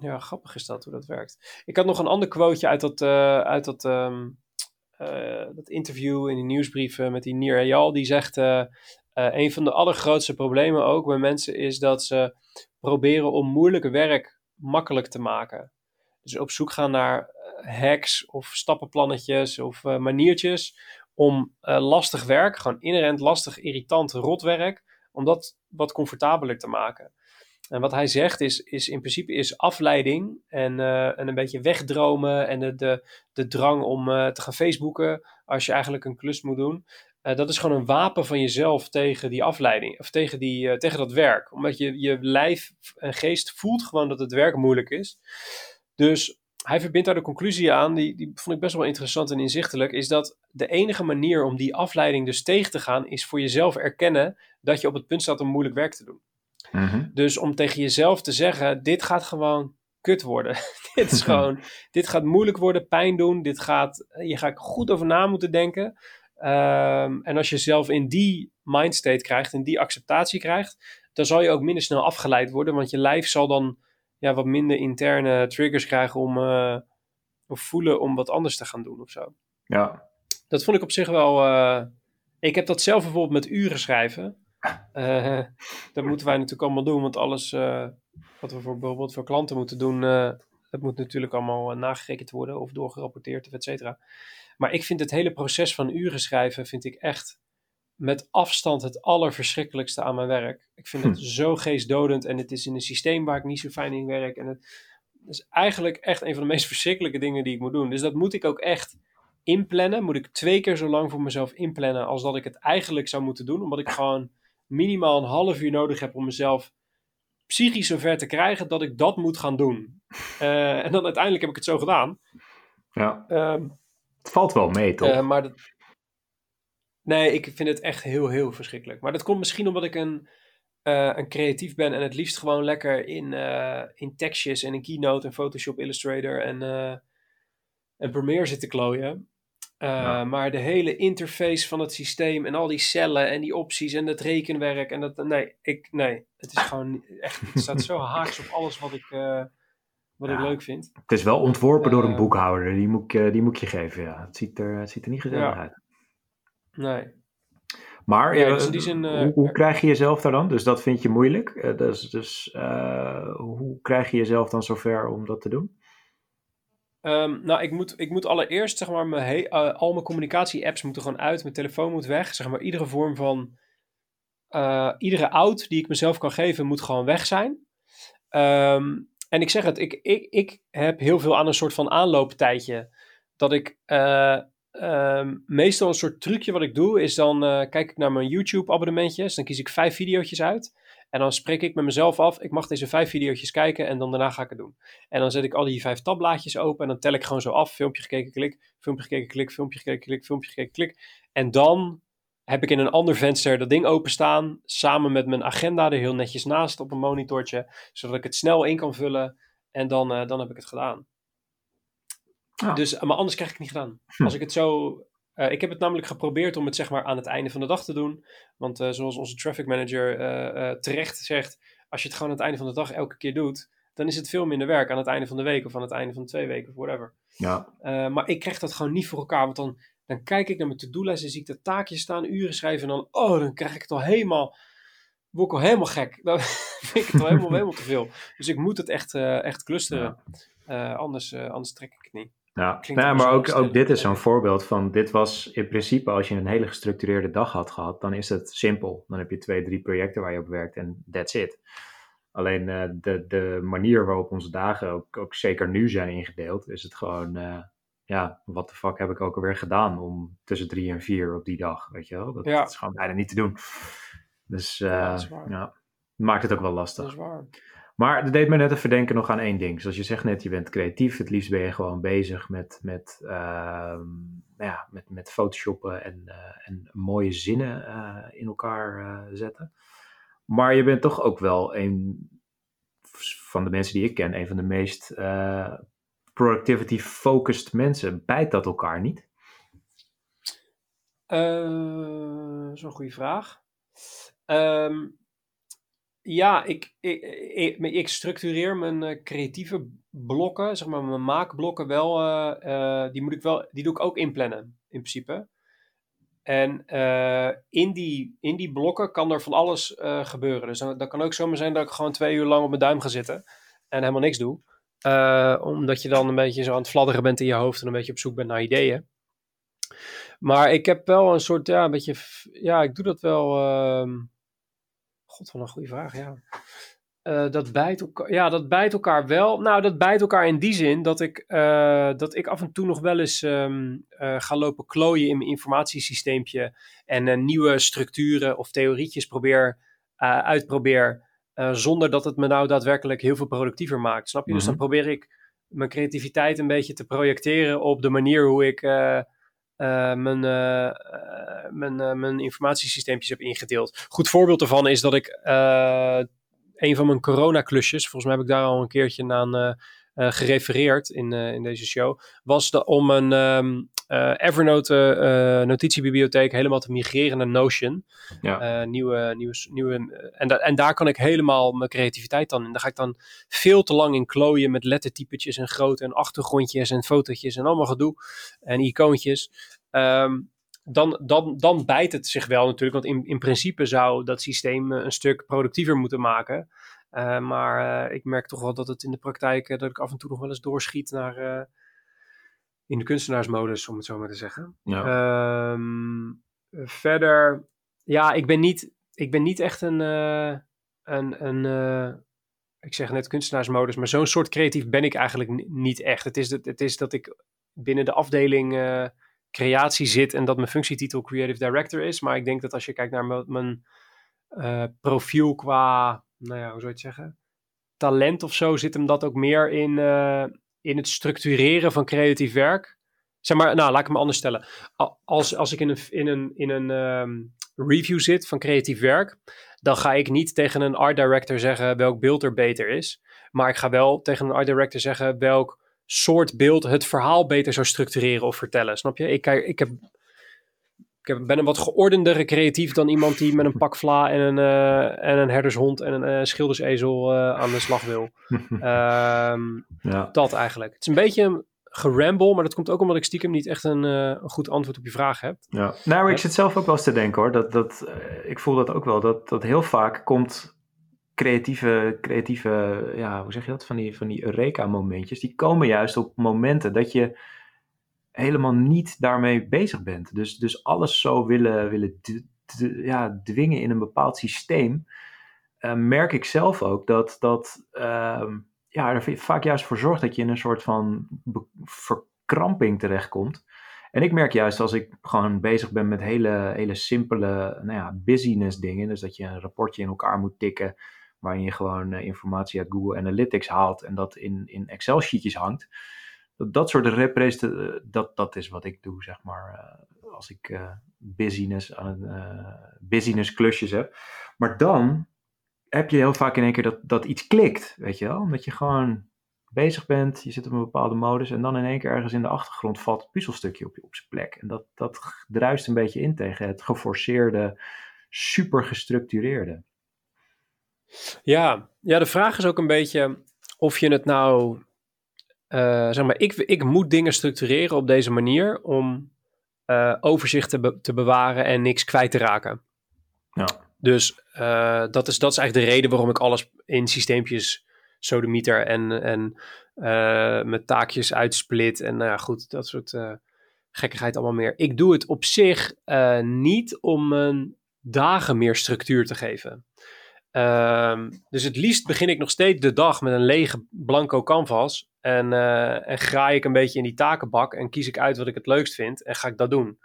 Speaker 1: ja, grappig is dat, hoe dat werkt. Ik had nog een ander quoteje uit dat, eh, uit dat, ehm, eh, dat interview in die nieuwsbrieven met die Nir Eyal. Die zegt, eh, een van de allergrootste problemen ook bij mensen is dat ze proberen om moeilijk werk makkelijk te maken. Dus op zoek gaan naar hacks of stappenplannetjes of maniertjes om lastig werk, gewoon inherent lastig, irritant, rotwerk, om dat wat comfortabeler te maken. En wat hij zegt is, is in principe is afleiding en, eh, en een beetje wegdromen en de, de, de drang om eh, te gaan Facebooken als je eigenlijk een klus moet doen. Eh, dat is gewoon een wapen van jezelf tegen die afleiding of tegen, die, tegen dat werk. Omdat je, je lijf en geest voelt gewoon dat het werk moeilijk is. Dus hij verbindt daar de conclusie aan, die, die vond ik best wel interessant en inzichtelijk, is dat de enige manier om die afleiding dus tegen te gaan, is voor jezelf erkennen dat je op het punt staat om moeilijk werk te doen.
Speaker 2: Mhm.
Speaker 1: Dus om tegen jezelf te zeggen: dit gaat gewoon kut worden. dit is gewoon, dit gaat moeilijk worden, pijn doen. Dit gaat, je gaat goed over na moeten denken. Ehm, en als je zelf in die mindstate krijgt, in die acceptatie krijgt, dan zal je ook minder snel afgeleid worden, want je lijf zal dan ja, wat minder interne triggers krijgen om, eh, of voelen om wat anders te gaan doen of zo.
Speaker 2: Ja.
Speaker 1: Dat vond ik op zich wel. eh, ik heb dat zelf bijvoorbeeld met uren schrijven. Eh, dat moeten wij natuurlijk allemaal doen, want alles eh, wat we voor, bijvoorbeeld voor klanten moeten doen, eh, dat moet natuurlijk allemaal nagerekend worden of doorgerapporteerd of et cetera. Maar ik vind het hele proces van uren schrijven, vind ik echt met afstand het allerverschrikkelijkste aan mijn werk. Ik vind het hm. zo geestdodend en het is in een systeem waar ik niet zo fijn in werk. En het is eigenlijk echt een van de meest verschrikkelijke dingen die ik moet doen. Dus dat moet ik ook echt inplannen. Moet ik twee keer zo lang voor mezelf inplannen als dat ik het eigenlijk zou moeten doen. Omdat ik gewoon minimaal een half uur nodig heb om mezelf psychisch zover te krijgen dat ik dat moet gaan doen. Uh, en dan uiteindelijk heb ik het zo gedaan.
Speaker 2: Ja.
Speaker 1: Um,
Speaker 2: het valt wel mee, toch?
Speaker 1: Uh, maar dat... Nee, ik vind het echt heel, heel verschrikkelijk. Maar dat komt misschien omdat ik een, uh, een creatief ben en het liefst gewoon lekker in, in tekstjes en in Keynote en Photoshop Illustrator en, en Premiere zit te klooien. Ja. Maar de hele interface van het systeem en al die cellen en die opties en het rekenwerk en dat, nee, ik, nee, het is gewoon echt, het staat zo haaks op alles wat ik, uh, wat ja. ik leuk vind.
Speaker 2: Het is wel ontworpen uh, door een boekhouder, die moet, ik, die moet je geven, ja. Het ziet er, het ziet er niet gezellig ja. uit.
Speaker 1: Nee.
Speaker 2: Maar ja, dus zin, uh, hoe, hoe, krijg je jezelf daar dan? Dus dat vind je moeilijk. Dus dus hoe krijg je jezelf dan zover om dat te doen?
Speaker 1: Um, nou, ik moet, ik moet allereerst, zeg maar, mijn he, al mijn communicatie-apps moeten gewoon uit. Mijn telefoon moet weg. Zeg maar, iedere vorm van... iedere out die ik mezelf kan geven, moet gewoon weg zijn. Um, en ik zeg het, ik, ik, ik heb heel veel aan een soort van aanlooptijdje. Dat ik ehm, meestal een soort trucje wat ik doe, is dan eh, kijk ik naar mijn YouTube abonnementjes. Dan kies ik vijf video's uit. En dan spreek ik met mezelf af, ik mag deze vijf video's kijken en dan daarna ga ik het doen. En dan zet ik al die vijf tabblaadjes open en dan tel ik gewoon zo af. Filmpje gekeken, klik, filmpje gekeken, klik, filmpje gekeken, klik, filmpje gekeken, klik. En dan heb ik in een ander venster dat ding openstaan, samen met mijn agenda er heel netjes naast op een monitortje, zodat ik het snel in kan vullen en dan, uh, dan heb ik het gedaan. Ah. Dus, maar anders krijg ik het niet gedaan. Hm. Als ik het zo uh, ik heb het namelijk geprobeerd om het zeg maar aan het einde van de dag te doen. Want uh, zoals onze traffic manager uh, terecht zegt, als je het gewoon aan het einde van de dag elke keer doet, dan is het veel minder werk aan het einde van de week of aan het einde van twee weken of whatever.
Speaker 2: Ja.
Speaker 1: maar ik krijg dat gewoon niet voor elkaar, want dan, dan kijk ik naar mijn to-do-lijst en zie ik de taakjes staan, uren schrijven en dan, oh, dan krijg ik het al helemaal, word ik al helemaal gek. Dan vind ik het al helemaal, helemaal te veel. Dus ik moet het echt, echt clusteren, anders, anders trek ik het niet.
Speaker 2: Ja, nou, maar ook, ook dit is zo'n voorbeeld van, dit was in principe als je een hele gestructureerde dag had gehad, dan is het simpel. Dan heb je twee, drie projecten waar je op werkt en that's it. Alleen uh, de, de manier waarop onze dagen ook, ook zeker nu zijn ingedeeld, is het gewoon, uh, ja, wat de fuck heb ik ook alweer gedaan om tussen drie en vier op die dag, weet je wel? Dat, ja. dat is gewoon bijna niet te doen. Dus uh, ja, ja, maakt het ook wel lastig.
Speaker 1: Dat is waar.
Speaker 2: Maar dat deed me net even denken nog aan één ding. Zoals je zegt net, je bent creatief. Het liefst ben je gewoon bezig met, met, uh, ja, met, met photoshoppen en, uh, en mooie zinnen uh, in elkaar eh, zetten. Maar je bent toch ook wel een van de mensen die ik ken, een van de meest productivity-focused mensen. Bijt dat elkaar niet?
Speaker 1: een goede vraag. Um, ja, ik, ik, ik, ik, structureer mijn uh, creatieve blokken, zeg maar mijn maakblokken wel, uh, uh, die, moet ik wel, die doe ik ook inplannen, in principe. En in, die, in die blokken kan er van alles gebeuren. Dus dat kan ook zomaar zijn dat ik gewoon twee uur lang op mijn duim ga zitten en helemaal niks doe. omdat je dan een beetje zo aan het fladderen bent in je hoofd en een beetje op zoek bent naar ideeën. Maar ik heb wel een soort, ja, een beetje, ja, ik doe dat wel ehm, God, wat een goede vraag, ja. Uh, dat, bijt elkaar, ja, dat bijt elkaar wel. Nou, dat bijt elkaar in die zin dat ik, uh, dat ik af en toe nog wel eens um, uh, ga lopen klooien in mijn informatiesysteempje. En nieuwe structuren of theorietjes probeer, uitprobeer. zonder dat het me nou daadwerkelijk heel veel productiever maakt. Snap je? Dus dan mhm. probeer ik mijn creativiteit een beetje te projecteren op de manier hoe ik uh, mijn, uh, mijn, mijn informatiesysteempjes heb ingedeeld. Goed voorbeeld daarvan is dat ik een van mijn corona-klusjes, volgens mij heb ik daar al een keertje aan gerefereerd in, in deze show, was de, om een um, Evernote notitiebibliotheek helemaal te migreren naar Notion. Ja. nieuwe, nieuwe, nieuwe, en, da en daar kan ik helemaal mijn creativiteit dan in. Daar ga ik dan veel te lang in klooien met lettertypetjes en grote en achtergrondjes en fotootjes en allemaal gedoe en icoontjes. Ehm, dan, dan, dan bijt het zich wel natuurlijk. Want in, in principe zou dat systeem een stuk productiever moeten maken. Uh, maar uh, ik merk toch wel dat het in de praktijk, uh, dat ik af en toe nog wel eens doorschiet naar in de kunstenaarsmodus, om het zo maar te zeggen. Ja. Um, verder, ja, ik ben niet, ik ben niet echt een, een, een ik zeg net kunstenaarsmodus, maar zo'n soort creatief ben ik eigenlijk niet echt. Het is, het is dat ik binnen de afdeling creatie zit en dat mijn functietitel Creative Director is. Maar ik denk dat als je kijkt naar mijn uh, profiel qua, nou ja, hoe zou je het zeggen? Talent of zo, zit hem dat ook meer in, uh, in het structureren van creatief werk. Zeg maar, nou, laat ik me anders stellen. Als, als ik in een, in een, in een um, review zit van creatief werk, dan ga ik niet tegen een art director zeggen welk beeld er beter is. Maar ik ga wel tegen een art director zeggen welk soort beeld het verhaal beter zou structureren of vertellen. Snap je? Ik, ik, heb, ik ben een wat geordendere creatief dan iemand die met een pak vla en een, uh, en een herdershond en een uh, schildersezel uh, aan de slag wil. um, ja. Dat eigenlijk. Het is een beetje geramble, maar dat komt ook omdat ik stiekem niet echt een, een goed antwoord op je vraag heb.
Speaker 2: Ja. Nou, ik zit zelf ook wel eens te denken hoor. Dat, dat, ik voel dat ook wel. Dat, dat heel vaak komt creatieve, creatieve ja, hoe zeg je dat? Van die, van die Eureka-momentjes, die komen juist op momenten dat je helemaal niet daarmee bezig bent. Dus, dus alles zo willen, willen ja, dwingen in een bepaald systeem, uh, merk ik zelf ook dat dat uh, ja, er vaak juist voor zorgt dat je in een soort van verkramping terechtkomt. En ik merk juist als ik gewoon bezig ben met hele, hele simpele nou ja, business dingen. Dus dat je een rapportje in elkaar moet tikken. Waarin je gewoon eh, informatie uit Google Analytics haalt en dat in, in Excel sheetjes hangt. Dat, dat soort representatie, dat, dat is wat ik doe, zeg maar. als ik business, business klusjes heb. Maar dan heb je heel vaak in één keer dat, dat iets klikt, weet je wel. Omdat je gewoon bezig bent, je zit op een bepaalde modus en dan in één keer ergens in de achtergrond valt het puzzelstukje op, op zijn plek. En dat, dat druist een beetje in tegen het geforceerde, super gestructureerde.
Speaker 1: Ja, ja, de vraag is ook een beetje of je het nou, uh, zeg maar, ik, ik moet dingen structureren op deze manier om uh, overzicht te, te bewaren en niks kwijt te raken. Ja. Dus uh, dat, is, dat is eigenlijk de reden waarom ik alles in systeempjes sodemieter en, en met taakjes uitsplit. En nou ja, goed, dat soort gekkigheid allemaal meer. Ik doe het op zich niet om mijn dagen meer structuur te geven. Ehm, dus het liefst begin ik nog steeds de dag met een lege blanco canvas. En, en graai ik een beetje in die takenbak en kies ik uit wat ik het leukst vind en ga ik dat doen.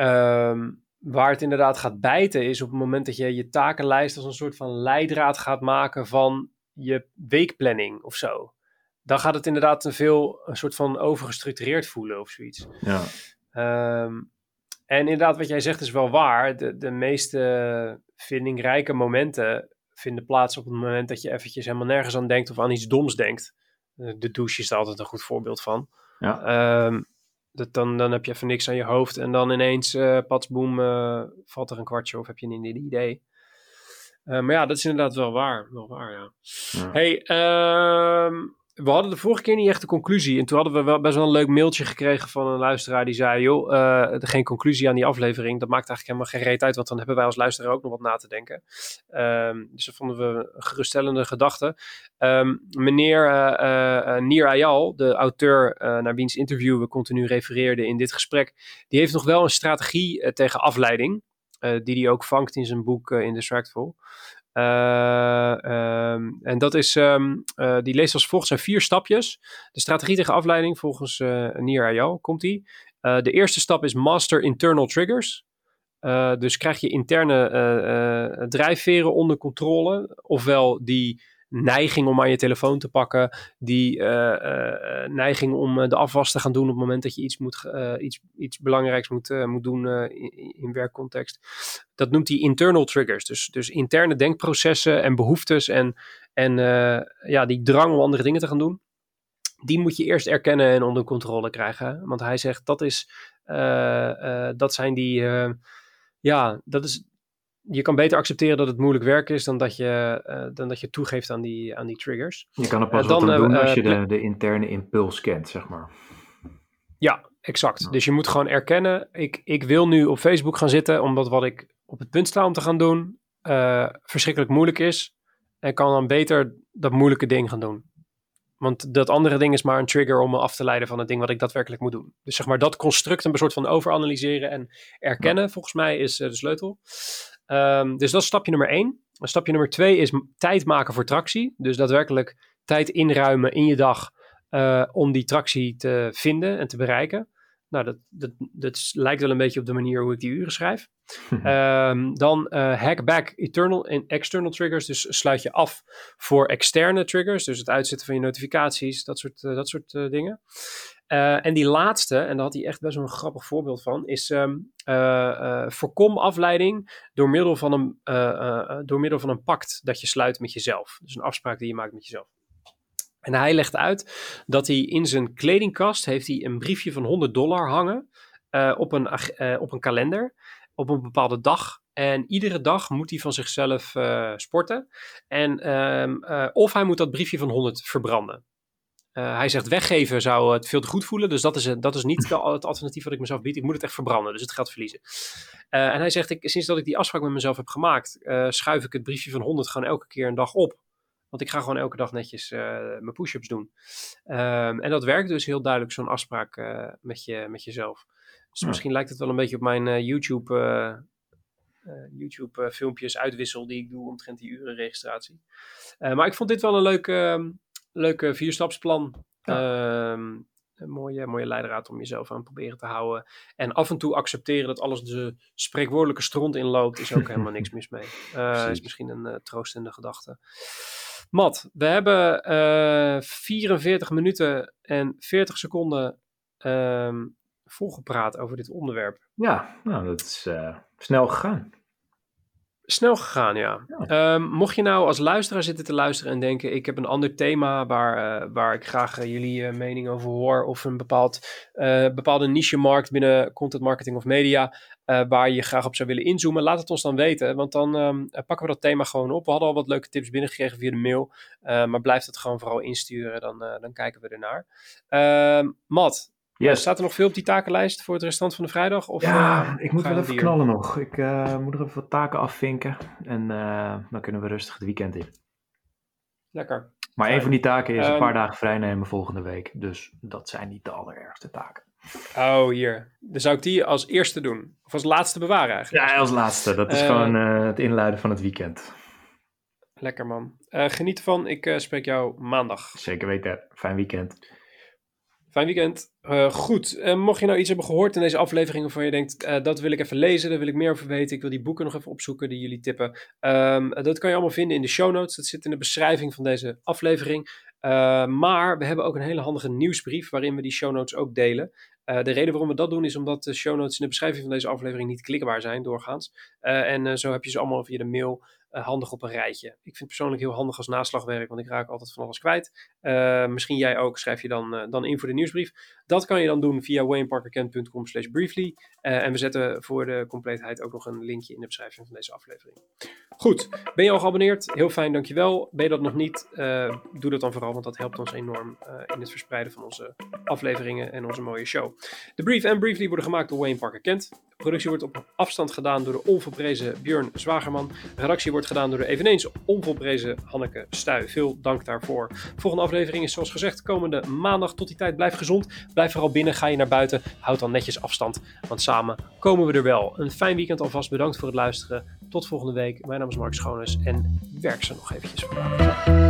Speaker 1: Um, Waar het inderdaad gaat bijten is op het moment dat je je takenlijst als een soort van leidraad gaat maken van je weekplanning of zo. Dan gaat het inderdaad een veel een soort van overgestructureerd voelen of zoiets. Ja. Um, en inderdaad, wat jij zegt is wel waar. De, de meeste vindingrijke momenten vinden plaats op het moment dat je eventjes helemaal nergens aan denkt of aan iets doms denkt. De douche is daar altijd een goed voorbeeld van. Ja. Um, dat dan, dan heb je even niks aan je hoofd en dan ineens, uh, patsboom, uh, valt er een kwartje of heb je een idee. Uh, maar ja, dat is inderdaad wel waar. Wel waar, ja. ja. Hey, ehm, we hadden de vorige keer niet echt een conclusie. En toen hadden we wel best wel een leuk mailtje gekregen van een luisteraar die zei: joh, uh, geen conclusie aan die aflevering. Dat maakt eigenlijk helemaal geen reet uit, want dan hebben wij als luisteraar ook nog wat na te denken. Um, dus dat vonden we een geruststellende gedachte. Um, meneer uh, uh, Nier Ayal, de auteur naar wiens interview we continu refereerden in dit gesprek, die heeft nog wel een strategie tegen afleiding. die hij ook vangt in zijn boek Indistractful. Uh, um, en dat is, um, uh, die leest als volgt zijn vier stapjes. De strategie tegen afleiding volgens uh, Nier Ayal komt die. de eerste stap is master internal triggers. dus krijg je interne drijfveren onder controle. Ofwel die neiging om aan je telefoon te pakken, die uh, uh, neiging om de afwas te gaan doen op het moment dat je iets, moet, iets, iets belangrijks moet, moet doen in, in, werkcontext. Dat noemt hij internal triggers. Dus, dus interne denkprocessen en behoeftes en, en ja, die drang om andere dingen te gaan doen. Die moet je eerst erkennen en onder controle krijgen. Want hij zegt dat is, dat zijn die, ja, dat is, je kan beter accepteren dat het moeilijk werk is dan dat je, uh, dan dat je toegeeft aan die, aan die triggers.
Speaker 2: Je kan er pas uh, wat dan, doen uh, als je de, de interne impuls kent, zeg maar.
Speaker 1: Ja, exact. Dus je moet gewoon erkennen, ik, ik wil nu op Facebook gaan zitten, omdat wat ik op het punt sta om te gaan doen, verschrikkelijk moeilijk is. En kan dan beter dat moeilijke ding gaan doen. Want dat andere ding is maar een trigger om me af te leiden van het ding wat ik daadwerkelijk moet doen. Dus zeg maar dat construct een soort van overanalyseren en erkennen, volgens mij, is de sleutel. Um, dus dat is stapje nummer één. Stapje nummer twee is tijd maken voor tractie. Dus daadwerkelijk tijd inruimen in je dag uh, om die tractie te vinden en te bereiken. Nou, dat, dat, dat lijkt wel een beetje op de manier hoe ik die uren schrijf. um, dan uh, hack back internal en external triggers. Dus sluit je af voor externe triggers. Dus het uitzetten van je notificaties, dat soort, uh, dat soort dingen. Uh, en die laatste, en daar had hij echt best wel een grappig voorbeeld van, is um, uh, uh, voorkom afleiding door middel, van een, door middel van een pact dat je sluit met jezelf. Dus een afspraak die je maakt met jezelf. En hij legt uit dat hij in zijn kledingkast heeft hij een briefje van 100 dollar hangen op, een, op een kalender op een bepaalde dag. En iedere dag moet hij van zichzelf sporten. En, um, of hij moet dat briefje van 100 verbranden. Uh, hij zegt weggeven zou het veel te goed voelen. Dus dat is, dat is niet de, het alternatief wat ik mezelf bied. Ik moet het echt verbranden, dus het geld verliezen. Uh, en hij zegt, ik, sinds dat ik die afspraak met mezelf heb gemaakt, uh, schuif ik het briefje van 100 gewoon elke keer een dag op. Want ik ga gewoon elke dag netjes mijn push-ups doen. Um, en dat werkt dus heel duidelijk, zo'n afspraak met, je, met jezelf. Dus ja. misschien lijkt het wel een beetje op mijn YouTube, YouTube filmpjes uitwissel die ik doe omtrent die urenregistratie. maar ik vond dit wel een leuke leuke vierstapsplan. Ja. Um, een mooie, mooie leidraad om jezelf aan proberen te houden. En af en toe accepteren dat alles de spreekwoordelijke stront inloopt, is ook helemaal niks mis mee. Uh, is misschien een uh, troostende gedachte. Matt, we hebben 44 minuten en 40 seconden um, volgepraat over dit onderwerp.
Speaker 2: Ja, nou, dat is snel gegaan.
Speaker 1: Snel gegaan, ja. Ehm, mocht je nou als luisteraar zitten te luisteren en denken: ik heb een ander thema waar, uh, waar ik graag uh, jullie uh, mening over hoor, of een bepaald, bepaalde niche-markt binnen content marketing of media, waar je graag op zou willen inzoomen, laat het ons dan weten, want dan um, pakken we dat thema gewoon op. We hadden al wat leuke tips binnengekregen via de mail, maar blijf het gewoon vooral insturen, dan, dan kijken we ernaar. Ehm, Matt, Yes. Staat er nog veel op die takenlijst voor het restant van de vrijdag? Of,
Speaker 2: ja, uh, ik moet wel even knallen nog. Ik uh, moet er even wat taken afvinken. En uh, dan kunnen we rustig het weekend in.
Speaker 1: Lekker.
Speaker 2: Maar een van die taken is een paar dagen vrijnemen volgende week. Dus dat zijn niet de allerergste taken.
Speaker 1: Oh, hier. Dan zou ik die als eerste doen. Of als laatste bewaren eigenlijk.
Speaker 2: Ja, als laatste. Dat is gewoon het inluiden van het weekend.
Speaker 1: Lekker man. geniet ervan. Ik spreek jou maandag.
Speaker 2: Zeker weten. Fijn weekend.
Speaker 1: Fijn weekend. Uh, goed, uh, mocht je nou iets hebben gehoord in deze aflevering waarvan je denkt, uh, dat wil ik even lezen, daar wil ik meer over weten, ik wil die boeken nog even opzoeken die jullie tippen. Um, dat kan je allemaal vinden in de show notes, dat zit in de beschrijving van deze aflevering. maar we hebben ook een hele handige nieuwsbrief waarin we die show notes ook delen. de reden waarom we dat doen is omdat de show notes in de beschrijving van deze aflevering niet klikbaar zijn doorgaans. en zo heb je ze allemaal via de mail handig op een rijtje. Ik vind het persoonlijk heel handig als naslagwerk, want ik raak altijd van alles kwijt. Uh, misschien jij ook, schrijf je dan, uh, dan in voor de nieuwsbrief. Dat kan je dan doen via wayneparkerkent.com slash briefly. en we zetten voor de compleetheid ook nog een linkje in de beschrijving van deze aflevering. Goed, ben je al geabonneerd? Heel fijn, dankjewel. Ben je dat nog niet? doe dat dan vooral, want dat helpt ons enorm in het verspreiden van onze afleveringen en onze mooie show. De brief en briefly worden gemaakt door Wayne Parker Kent. Productie wordt op afstand gedaan door de onverprezen Björn Zwagerman. De redactie wordt gedaan door de eveneens onvolprezen Hanneke Stuy. Veel dank daarvoor. volgende aflevering is zoals gezegd komende maandag. Tot die tijd blijf gezond. Blijf vooral binnen. Ga je naar buiten. Houd dan netjes afstand. Want samen komen we er wel. Een fijn weekend alvast. Bedankt voor het luisteren. Tot volgende week. Mijn naam is Mark Schoones en werk ze nog eventjes vandaag.